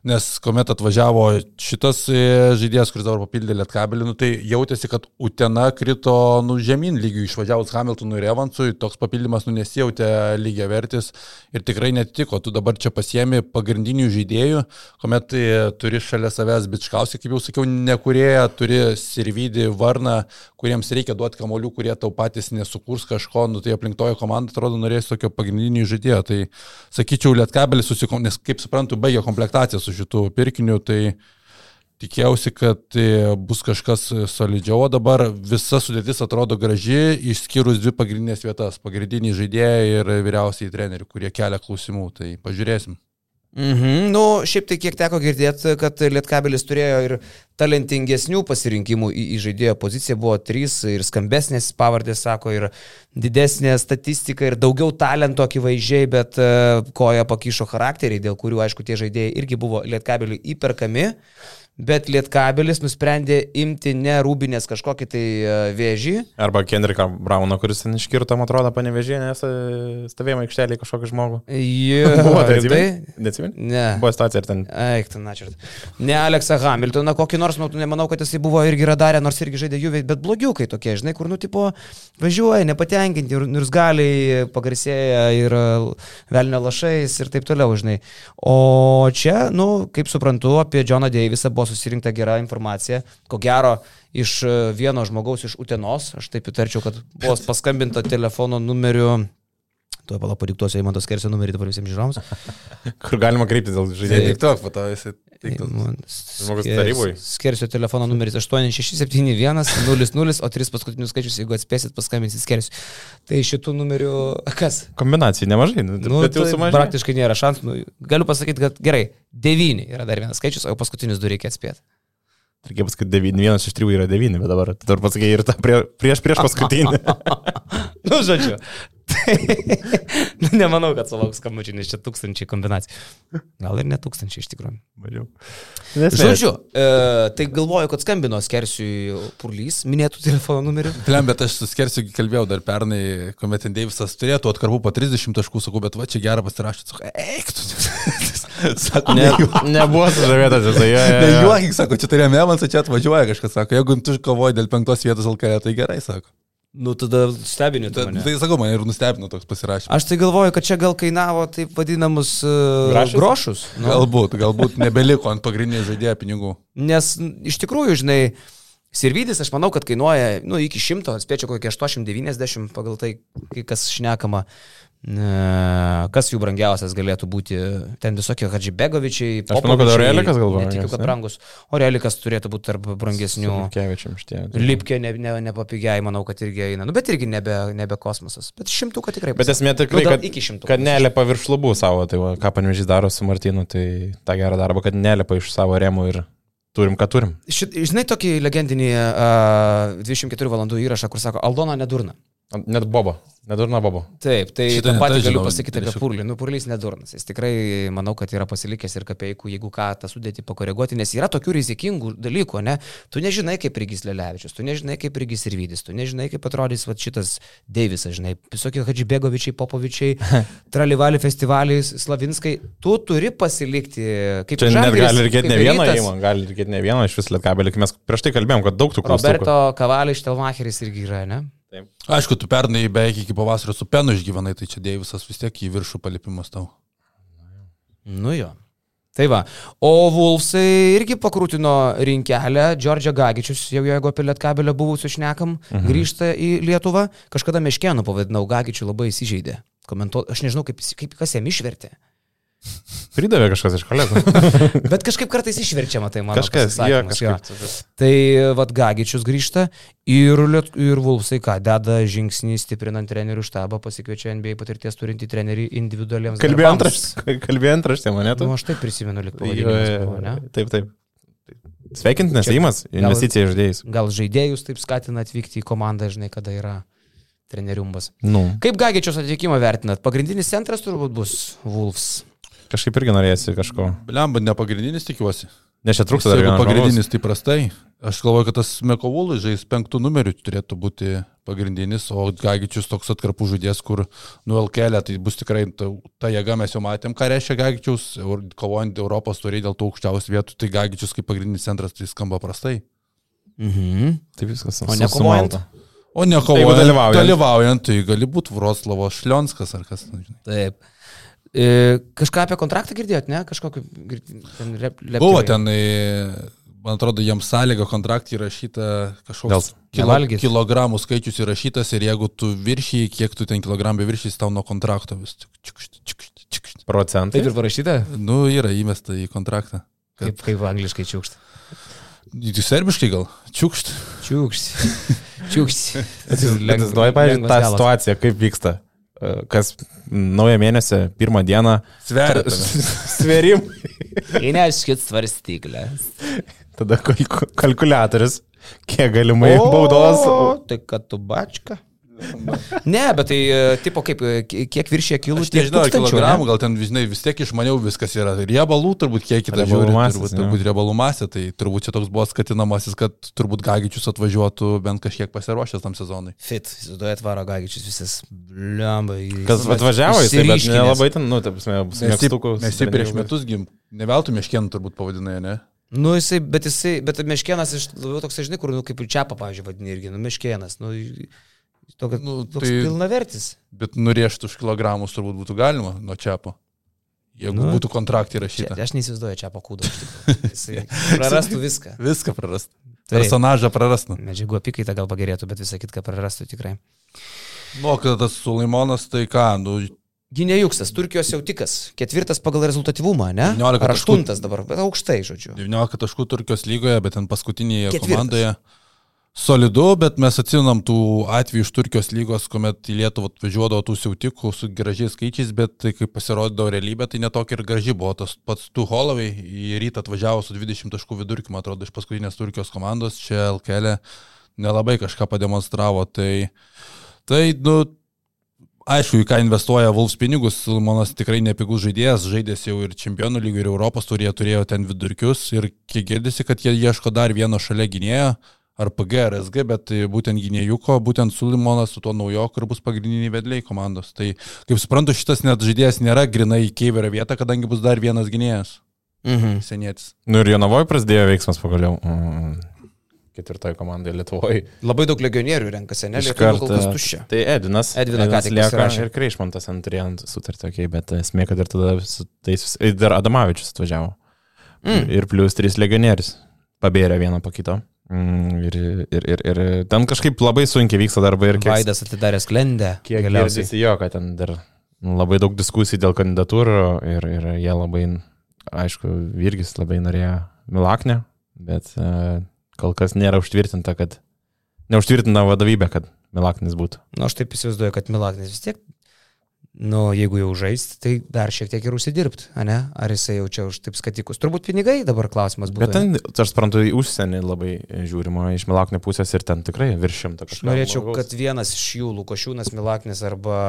Nes kuomet atvažiavo šitas e, žaidėjas, kuris dabar papildė Lietkabelį, nu, tai jautėsi, kad Utena krito nu, žemyn lygių išvažiavus Hamiltonui ir Evansui, toks papildymas nu, nesijautė lygiai vertis ir tikrai netiko. Tu dabar čia pasiemi pagrindinių žaidėjų, kuomet e, turi šalia savęs Bičkausi, kaip jau sakiau, nekurėję, turi Sirvidį, Varną, kuriems reikia duoti kamolių, kurie tau patys nesukurs kažko, nu, tai aplinktojo komanda atrodo norės tokio pagrindinio žaidėjo. Tai sakyčiau, Lietkabelis susikom, nes kaip suprantu, baigė komplektaciją su šitų pirkiniu, tai tikėjausi, kad e, bus kažkas solidžiau, o dabar visa sudėtis atrodo graži, išskyrus dvi pagrindinės vietas - pagrindiniai žaidėjai ir vyriausiai treneriai, kurie kelia klausimų. Tai pažiūrėsim. Mhm, nu, šiaip tai kiek teko girdėti, kad Lietkabelis turėjo ir talentingesnių pasirinkimų į, į žaidėjo poziciją, buvo trys ir skambesnės pavardės, sako, ir didesnė statistika ir daugiau talento akivaizdžiai, bet uh, koja pakišo charakteriai, dėl kurių, aišku, tie žaidėjai irgi buvo Lietkabeliui įperkami. Bet Lietkabelis nusprendė imti ne Rūbinės kažkokį tai e, vėžį. Arba Kendrika Brauno, kuris ten iškirto, man atrodo, panevežė, nes e, stovėjimo aikštelėje kažkokį žmogų. Jo, Buvo tai, tai? Neatsimeni? Ne. Buvo situacija ir ten. Eik, ten ačiū. Ne Aleksą Hamiltoną, kokį nors, nu, nemanau, kad jisai buvo irgi radarė, nors irgi žaidė jų, bet blogiukai tokie, žinai, kur, nu, tipo, važiuoja, nepatenkinti, ir galiai pagarsėja ir e, velnio lašais ir taip toliau, žinai. O čia, nu, kaip suprantu, apie Džoną Deivisą buvo susirinkta gera informacija. Ko gero, iš e, vieno žmogaus iš Utenos, aš taip įtarčiau, kad buvo paskambinta telefono numeriu. Tuo pala padiktuosiu Eimantos Kersio numerį dabar visiems žiūrovams. Kur galima kreiptis dėl žaidėjų. Tik tok, po to esi. Žmogus taryboj. Skersio telefono numeris 8671 00, o tris paskutinius skaičius, jeigu atspėsit, paskambinsit Skersio. Tai šitų numerių, kas? Kombinacijų nemažai, nu, Nu, bet jau tai sumažėjo. praktiškai nėra šansų. Nu, galiu pasakyti, kad gerai, devyni yra dar vienas skaičius, o paskutinius du reikia atspėti. Reikia pasakyti, devyn- vienas iš trijų yra devyni, bet dabar tu dar pasakai ir tą prie, prieš prieš paskutinį. nu, žodžiu. Tai, nu, nemanau, kad sulauks skambučių, nes čia tūkstančiai kombinacijų. Gal ir ne tūkstančiai iš tikrųjų. Mažiau. Žodžiu, e, tai galvoju, kad skambino Skersiui Purlys, minėtų telefono numeriu. Plem, bet aš su Skersiu kalbėjau dar pernai, kuomet ten Deivisas turėtų atkarpų po 30 taškų, sakau, bet va čia gerą pasirašyti, sakau, eik tu. Sako, Ne, ne, nebuvo sužavėtas jisai. jo, jo, jo. Nejuokink, sako, čia turėjome Evansą, čia atvažiuoja kažkas, sako, jeigu tu kovoji dėl penktos vietos LKR, tai gerai, sako. Nu, tada stebini Ta, mane. tai sakau, man ir nustebino toks pasirašymas. Aš tai galvoju, kad čia gal kainavo taip vadinamus uh, Grašius? grošus. Nu, Galbūt, galbūt nebeliko ant pagrindinio žaidėjo pinigų. Nes iš tikrųjų, žinai, Sirvidis, aš manau, kad kainuoja, nu, iki šimto, spėčiau, kokie 890 pagal tai, kai kas šnekama. E, Kas jų brangiausias galėtų būti? Ten visokie Hadžibegovičiai. Aš manau, kad Popovičiai, Aurelikas gal Netikiu, kad ne? brangus. Aurelikas turėtų būti tarp brangesnių. Kevičiam šitie. Lipkė ne, ne, nepapigiai, manau, kad irgi eina. Nu, bet irgi nebe, nebe kosmosas. Bet šimtuką tikrai. Bet esmė Nu, tikrai, gal kad, iki šimtų. kad nelipa virš lubų savo, tai va, ką panvežys daro su Martinu, tai tą gerą darbą, kad nelipa iš savo remų ir turim, ką turim. Šit, žinai tokį legendinį uh, 24 valandų įrašą, kur sako Aldona nedurna. Net Bobo, nedurna Bobo. Taip, tai Šitą patį galiu pasakyti apie Purlį. Nu, Purlys nedurnas. Jis tikrai, manau, kad yra pasilikęs ir kapeikų, jeigu ką, tą sudėti pakoreguoti, nes yra tokių rizikingų dalykų, ne? Tu nežinai, kaip prigis Lelevičius, tu nežinai, kaip prigis Irvidis, tu nežinai, kaip atrodys va, šitas Deivisas, žinai, visokie Hadžibegovičiai, Popovičiai, Tralivali festivaliai, Slavinskai. Tu turi pasilikti, kaip Čia net Žalgiris, gali reikėti kaip ne vieno Rytas. įmo, gali reikėti ne vieno iš vis lietkabelį, mes prieš tai kalbėjom, kad daug tų klaustukų. Roberto Kavališ Telmacheris irgi yra, ne? Aišku, tu pernai beveik iki pavasario su penu išgyvenai, tai čia Deivisas vis tiek į viršų palipimas tau. Nu jo. Tai va. O Vulfsai irgi pakrūtino rinkelę. Džordžia Gagičius, jau jeigu apie Lietkabelio buvusių šnekam, mhm. grįžta į Lietuvą. Kažkada Meškenų pavadinau Gagičių, labai įsižeidė. Komentuo, aš nežinau, kaip, kaip kas jam išvertė. Pridavė kažkas iš kolegų. Bet kažkaip kartais išverčiama tai mano. Kažkas, jie pasisakymas, jo. Tai vad Gagičius grįžta ir, ir Vulfsai ką, deda žingsnį stiprinant trenerių štabą, pasikviečia NBA patirties turinti trenerį individualiems. Kalbėjo antraštė, kalbėjo antraštė mane tu. Nu, aš taip prisimenu, lik Jo, pavadinimas jo, buvo, ne? jo. Taip, taip. Sveikintinas įimas, investicija į žaidėjus. Gal žaidėjus taip skatina atvykti į komandą, žinai, kada yra treneriumbas. Nu, Kaip Gagičios atvykimą vertinat? Pagrindinis centras turbūt bus Wolves. Kažkaip irgi norėsi kažko. Blemba, ne pagrindinis tikiuosi. Nes čia trūksta dar vieno pagrindinis, tai prastai. Aš galvoju, kad tas Mekovulai žais penktų numerių turėtų būti pagrindinis, o Gagičius toks atkarpų žaidėjas, kur nu LKL, tai bus tikrai ta, ta jėga, mes jau matėm, ką reiškia Gagičius, kovojant Europos turiai dėl tų aukščiausių vietų, tai Gagičius kaip pagrindinis centras tai skamba prastai. Mhm. Tai viskas. O nekovojant? O ne kovojant, Jeigu dalyvaujant. dalyvaujant, tai gali būti Vroclavo Šlionskas ar kas. nu, žinai. Taip. E, kažką apie kontraktą girdėjot, ne? Kažkokį ten rep, leptelėjo. Buvo ten, e, man atrodo, jiems sąlyga kontraktį įrašyta kažkoks kilo, kilogramų skaičius įrašytas ir jeigu tu viršyji, kiek tu ten kilogramų viršys, tau nuo kontrakto vis. tik čiukšt, čiukšt, čiukšt. Procentai. Taip ir parašyta, Nu, yra įmesta į kontraktą. kaip, kaip angliškai čiūkšt. Serbiškai gal? Čiukšt. Čiūkšt. Čiūkšt. Įsivaizduoji, pavyzdžiui, tą situaciją, kaip vyksta. Kas naują mėnesį, pirmą dieną. Sveria. Sverim. Įneškit svarstyklės. Tada kalku- kalkuliatorius, kiek galimai baudos. Tai kad tu bačka. Ne, bet tai, e, tipo, kaip, e, kiek viršė kilų, nežinau, ar kilogramų, gal ten žinai, vis tiek išmaniau viskas yra. Riebalų turbūt kiek kitą Riebalų žiūri, turbūt, turbūt riebalų masė, tai turbūt čia toks buvo skatinamasis, kad turbūt Gagičius atvažiuotų bent kažkiek pasiruošęs tam sezonui. Fit, įsivaizduojat, varo gagičius visas, blemba. Kas atvažiavo, bet Išsiryškinęs. nelabai ten, nu, taip, Mes mes jį prieš metus gim. Ne veltui meškienų turbūt pavadinai, ne? Nu, jisai, bet jisai, bet meškienas iš labiau toks, žinai, kur, nu, kaip ir čiapa, pavyzdžiui, vadini irgi, nu, meškienas, nu, tokia, Nu, toks tai- pilnavertis. Bet nurėžti už kilogramus turbūt būtų galima nuo čiapo. Jeigu Nu, būtų kontraktai Čia, rašyta. aš neįsivaizduoju tikrųjų. Jisai prarastų viską. Viską prarastų. Taip. Personažą prarastų. Medžiagų apykaita gal pagerėtų, bet visą kitką prarastų tikrai. Nu, o kada tas Sulaimonas, tai ką, nu, Gynėjuksas, Turkijos jautikas, ketvirtas pagal rezultatyvumą, ne? 19 Ar taškų. aštuntas dabar, bet aukštai, žodžiu. 19 taškų Turkijos lygoje, bet ten paskutinėje Ketvirtas. komandoje. Solidu, bet mes atsimenam tų atvejų iš Turkijos lygos, kuomet į Lietuvą atvažiuodavo tų siautikų su gražiais skaičiais, bet tai kai pasirodydavo realybė, tai netokia ir graži buvo. Tas pats Tu Holovai į rytą atvažiavo su 20 taškų vidurkiu, man atrodo, iš paskutinės Turkijos komandos, čia LKL nelabai kažką pademonstravo. Tai, tai nu, Aišku, į ką investuoja Vulfs pinigus, Silmonas tikrai nepigus žaidėjas, žaidėjas jau ir čempionų lygų, ir Europos turėjo, turėjo ten vidurkius ir kiek girdisi, kad jie ieško dar vieno šalia gynėjo, ar PG, ar SG, bet tai būtent gynėjuko, būtent Sulimonas su tuo naujoku ir bus pagrindiniai vedliai komandos. Tai kaip suprantu, šitas net žaidėjas nėra grinai į Keiverio vietą, kadangi bus dar vienas gynėjas, Mhm. senietis. Nu ir Jonavoje prasidėjo veiksmas pagaliau. Mm, Ketvirtoje komandoje Lietuvoje. Labai daug legionierių renkasi, ne? Iš Lietuvių kol kas tuščia. Tai Edvinas. Edviną ką tik lieka ir Kreišmantas ant turėjo ant sutartį, okay, bet esmė, kad ir tada su tais, dar Adamavičius atvažiavo. Mm. Ir plus trys legionierius. Pabėrė vieną po kito. Mm, Ir, ir, ir, ir ten kažkaip labai sunkiai vyksta darbai ir kiek, Vaidas atidarė sklendę. kiek galiausiai. jo, kad ten dar labai daug diskusijų dėl kandidatūrų ir, ir jie labai, aišku, Virgis labai norėjo Milaknę, bet uh, kol kas nėra užtvirtinta, kad neužtvirtina vadovybė, kad Milaknis būtų. Nu, aš taip įsivaizduoju, kad Milaknis vis tiek, nu, jeigu jau žaisti, tai dar šiek tiek ir užsidirbti, ne? Ar jisai jau čia už taip skatikus. Turbūt pinigai dabar klausimas būtų. Bet ten, aš suprantu, į užsienį labai žiūrima iš Milaknio pusės ir ten tikrai virš šimto kažką. norėčiau, kad vienas iš jų, Lukošiūnas, Milaknis arba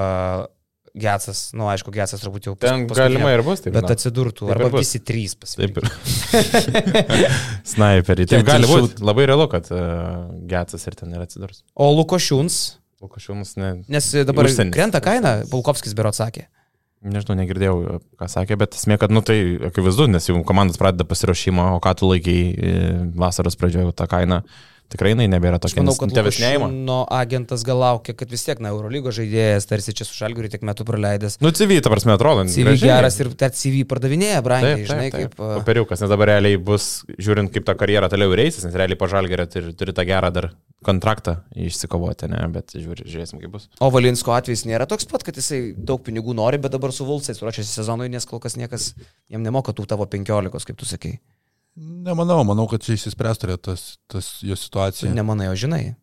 Getsas, nu, aišku, Getsas turbūt jau Ten galima ir bus, taip. Bet na. atsidurtų, Taip arba bus. visi trys Taip ir. Snaiperiai. Taip Ten gali būti. Labai realu, kad uh, Getsas ir ten ir atsidurs. O Lukošiūns, Lukašiūnas, ne, nes dabar Užsienis. krenta kaina, Pulkovskis bero atsakė. nežinau, negirdėjau, ką sakė, bet esmė, kad, nu tai akivaizdu, nes jau komandas pradeda pasiruošimą, o ką tu laikiai e, vasaros pradžioje tą kainą. Tikrai jinai nebėra tokia. manau, kad. Lukošiūno agentas gal laukia, kad vis tiek, na, Eurolygo žaidėjas, tarsi čia su Šalgiriu tiek metų praleidęs. Nu, CV, ta prasme, atrodo. CV gražiai. geras ir net CV pardavinėja, brangiai, Taip, žinai, taip, taip. kaip... Papiriukas, nes dabar realiai bus, žiūrint, kaip ta karjera toliau reisis, nes realiai pažalgerė turi, turi tą gerą dar kontraktą išsikovoti, ne, bet žiūrė, žiūrėsim, kaip bus. O Valinsko atvejs nėra toks pat, kad jisai daug pinigų nori, bet dabar su Vulsais ruošiasi sezonui, nes kol kas niekas jam nemoka tų tavo penkiolikos, kaip tu sakai. Nemanau, manau, kad čia išsispręs turėtų tas, tas jo situacija. Nemanai, o žinai.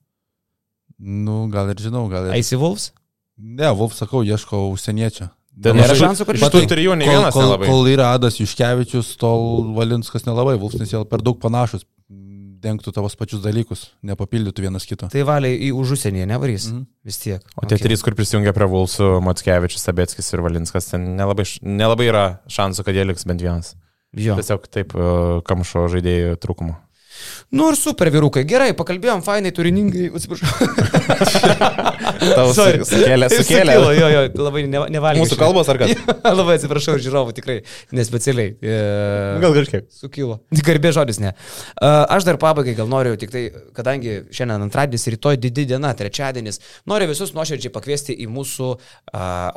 Nu, gal ir žinau, gal ir. Eisi Vulfs? Ne, Vulf sakau, ieško užsieniečio. Ten Nėra šansų, kad Bet ištų- tu turi jų ne Kol, vienas kol, nelabai. kol yra Adas Juškevičius, tol Valinskas nelabai, Vulfs, nes jie per daug panašus, dengtų tavos pačius dalykus, nepapildytų vienas kito. Tai valiai į už užsienyje nevarys. Mm. Vis tiek. O tie okay. trys, kur prisijungia prie Vulsų, Matskevičius, Sabetskis ir Valinskas, ten nelabai, nelabai yra šansų, kad jie liks bent vienas. Jo. Tiesiog taip e, kamšo žaidėjų trūkumo. Nu ir super vyrukai. Gerai, pakalbėjom, fainai, turiningai. Atsiprašau. Tau sukėlė, sukėlė. Sukilo, jo, jo, labai nevalgiau. Mūsų kalbos ar kas? labai atsiprašau ir žiūrovų, tikrai, nespecialiai. E, Gal kažkiek. Sukilo. Garbė žodis ne. A, Aš dar pabaigai gal noriu, tik tai, kadangi šiandien antradienis, rytoj didi diena, trečiadienis, noriu visus nuoširdžiai pakviesti į mūsų a,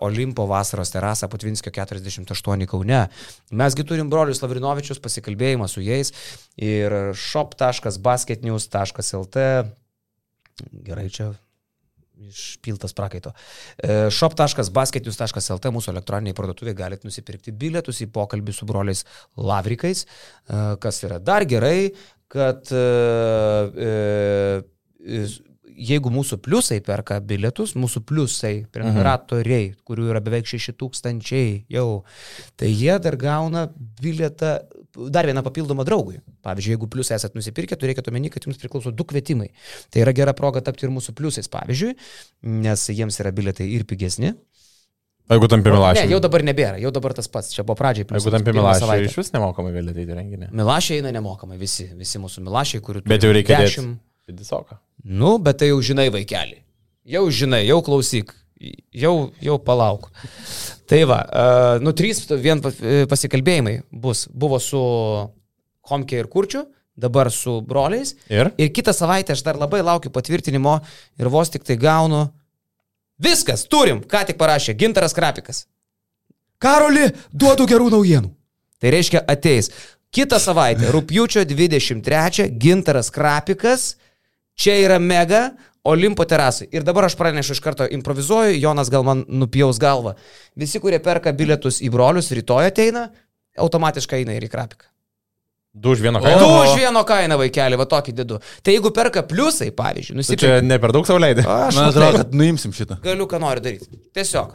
Olimpo vasaros terasą Putvinskio 48 Kaune. Mesgi turim brolius Lavrinovičius, pasikalbėjimą su jais ir shop.basketnews.lt. Gerai, čia išpiltas prakaito. E, shop.basketnews.lt mūsų elektroniniai parduotuvė galite nusipirkti bilietus į pokalbį su broliais Lavrikais, e, kas yra dar gerai, kad e, jeigu mūsų pliusai perka bilietus, mūsų pliusai, prenumeratoriai, kurių yra beveik 6 tūkstančiai jau, tai jie dar gauna bilietą, dar vieną papildomą draugui. Pavyzdžiui, jeigu pliusai esat nusipirkę, turėkite omeny, kad jums priklauso du kvietimai. Tai yra gera proga tapti ir mūsų pliusais, pavyzdžiui, nes jiems yra bilietai ir pigesni. Jeigu tampi Milašiai. Ne, jau dabar nebėra, jau dabar tas pats, čia buvo pradžiai. Jeigu tampi Milašiai, iš vis nemokamai gali ateiti renginį. Milašiai eina nemokamai, visi, visi mūsų Milašiai, kurių... Bet jau reikia 10. Vidisoką. Nu, bet tai jau žinai, vaikeli. Jau žinai, jau klausyk, jau, jau palauk. Tai va, uh, nu, trys vien pasikalbėjimai bus. Buvo su Homke ir Kurčiu, dabar su broliais. Ir? Ir kitą savaitę aš dar labai laukiu patvirtinimo ir vos tik tai gaunu Viskas, turim, ką tik parašė Gintaras Krapikas. Karoli, duodu gerų naujienų. Tai reiškia ateis. Kitą savaitę, rūpjūčio 23, Gintaras Krapikas, čia yra mega, Olimpo terasai. Ir dabar aš pranešu iš karto, improvizuoju, Jonas gal man nupjaus galvą. Visi, kurie perka bilietus į brolius, rytoj ateina, automatiškai eina ir į Krapiką. Du už vieną kainą. Du už vieną kainą vaikelį, va tokį didu. Tai jeigu perka pliusai, pavyzdžiui, nusipirka. Čia ne per daug savo leidai. Aš Man atrodo, kad nuimsim šitą. Galiu, ką noriu daryti. Tiesiog.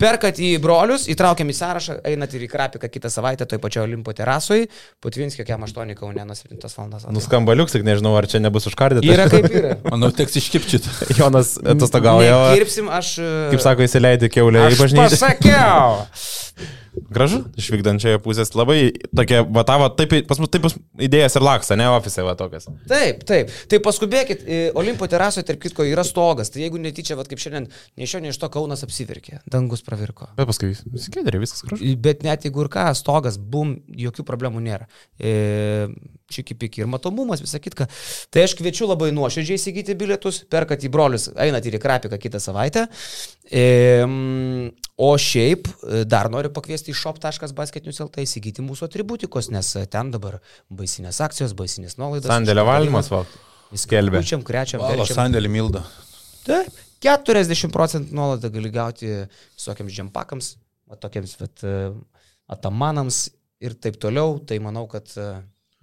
Perkat į brolius, įtraukiam į sąrašą, einat ir į Krapiką kitą savaitę, toj pačioje Olimpo terasoje, Putvinskio kiam 8 kaunė nuo 7 val. Nuskamba liuks, tik nežinau, ar čia nebus užkardyta. Yra kaip yra. Manau, teks iškipčyti. Jonas atostogauja. Kirpsim, aš. Kaip sako, įsileidai keulę į bažnyčią. Pasakiau. Gražu, iš vykdančiojo pusės labai tokia, va tavo, taip, pas mus taip idėjas ir laksta, ne ofise, va tokias. Taip, taip. Tai paskubėkit, Olimpo terasoje, tarp kitko, yra stogas. Tai jeigu netyčia, va kaip šiandien, nei iš jo, nei iš to Kaunas apsiverkė, dangus pravirko. Bet paskui skėdė, viskas gražu. Bet net jeigu ir ką, stogas, bum, jokių problemų nėra. E, Čikipiki ir matomumas, visą kitką. Tai aš kviečiu labai nuoširdžiai įsigyti bilietus, perkat į brolius, einat ir į Krapiką kitą savaitę. E, o šiaip dar noriu pakviesti į shop.basketinius.lt įsigyti mūsų atributikos, nes ten dabar baisinės akcijos, baisinės nuolaidos. Sandėlio valymas, va. Skelbia. Pučiam, krečiam, krečiam. Sandėlį milda. Taip, 40 procentų nuolaidą gali gauti visokiams džempakams, tokiems vat, atamanams ir taip toliau. Tai manau, kad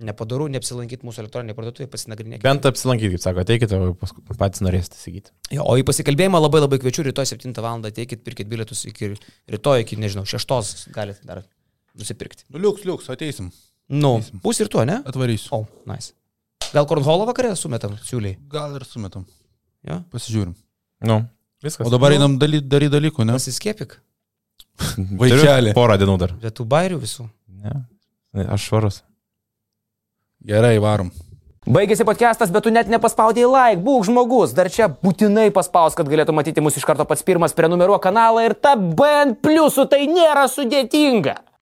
nepadaru neapsilankyti mūsų elektroninėje parduotuvėje, pasinagrinėkite. Bent apsilankyti, kaip sako, ateikite, o patys norėsite įsigyti. Jo, o į pasikalbėjimą labai labai kviečiu, rytoj 7 val. ateikit, pirkit bilietus iki rytoj, iki, nežinau, 6 galite dar nusipirkti. Nu, liuks, liuks, ateisim. Nu, bus ir tuo, ne? Atvarysiu. O, oh, nice. Gal Kornholo vakarė sumetam, siūliai? Gal ir sumetam. Ja? Pasižiūrim. Nu, viskas. O dabar einam daryti daly dalykų, ne? Pasiskiepik. Vaikelį. Porą dienų dar. Bet tų bairių visų. Ne. Aš švarus. Gerai, varom. Baigėsi podcastas, bet tu net nepaspaudėjai like, būk žmogus, dar čia būtinai paspaus, kad galėtų matyti mus iš karto pats pirmas, prenumeruok kanalą ir ta bent pliusų tai nėra sudėtinga.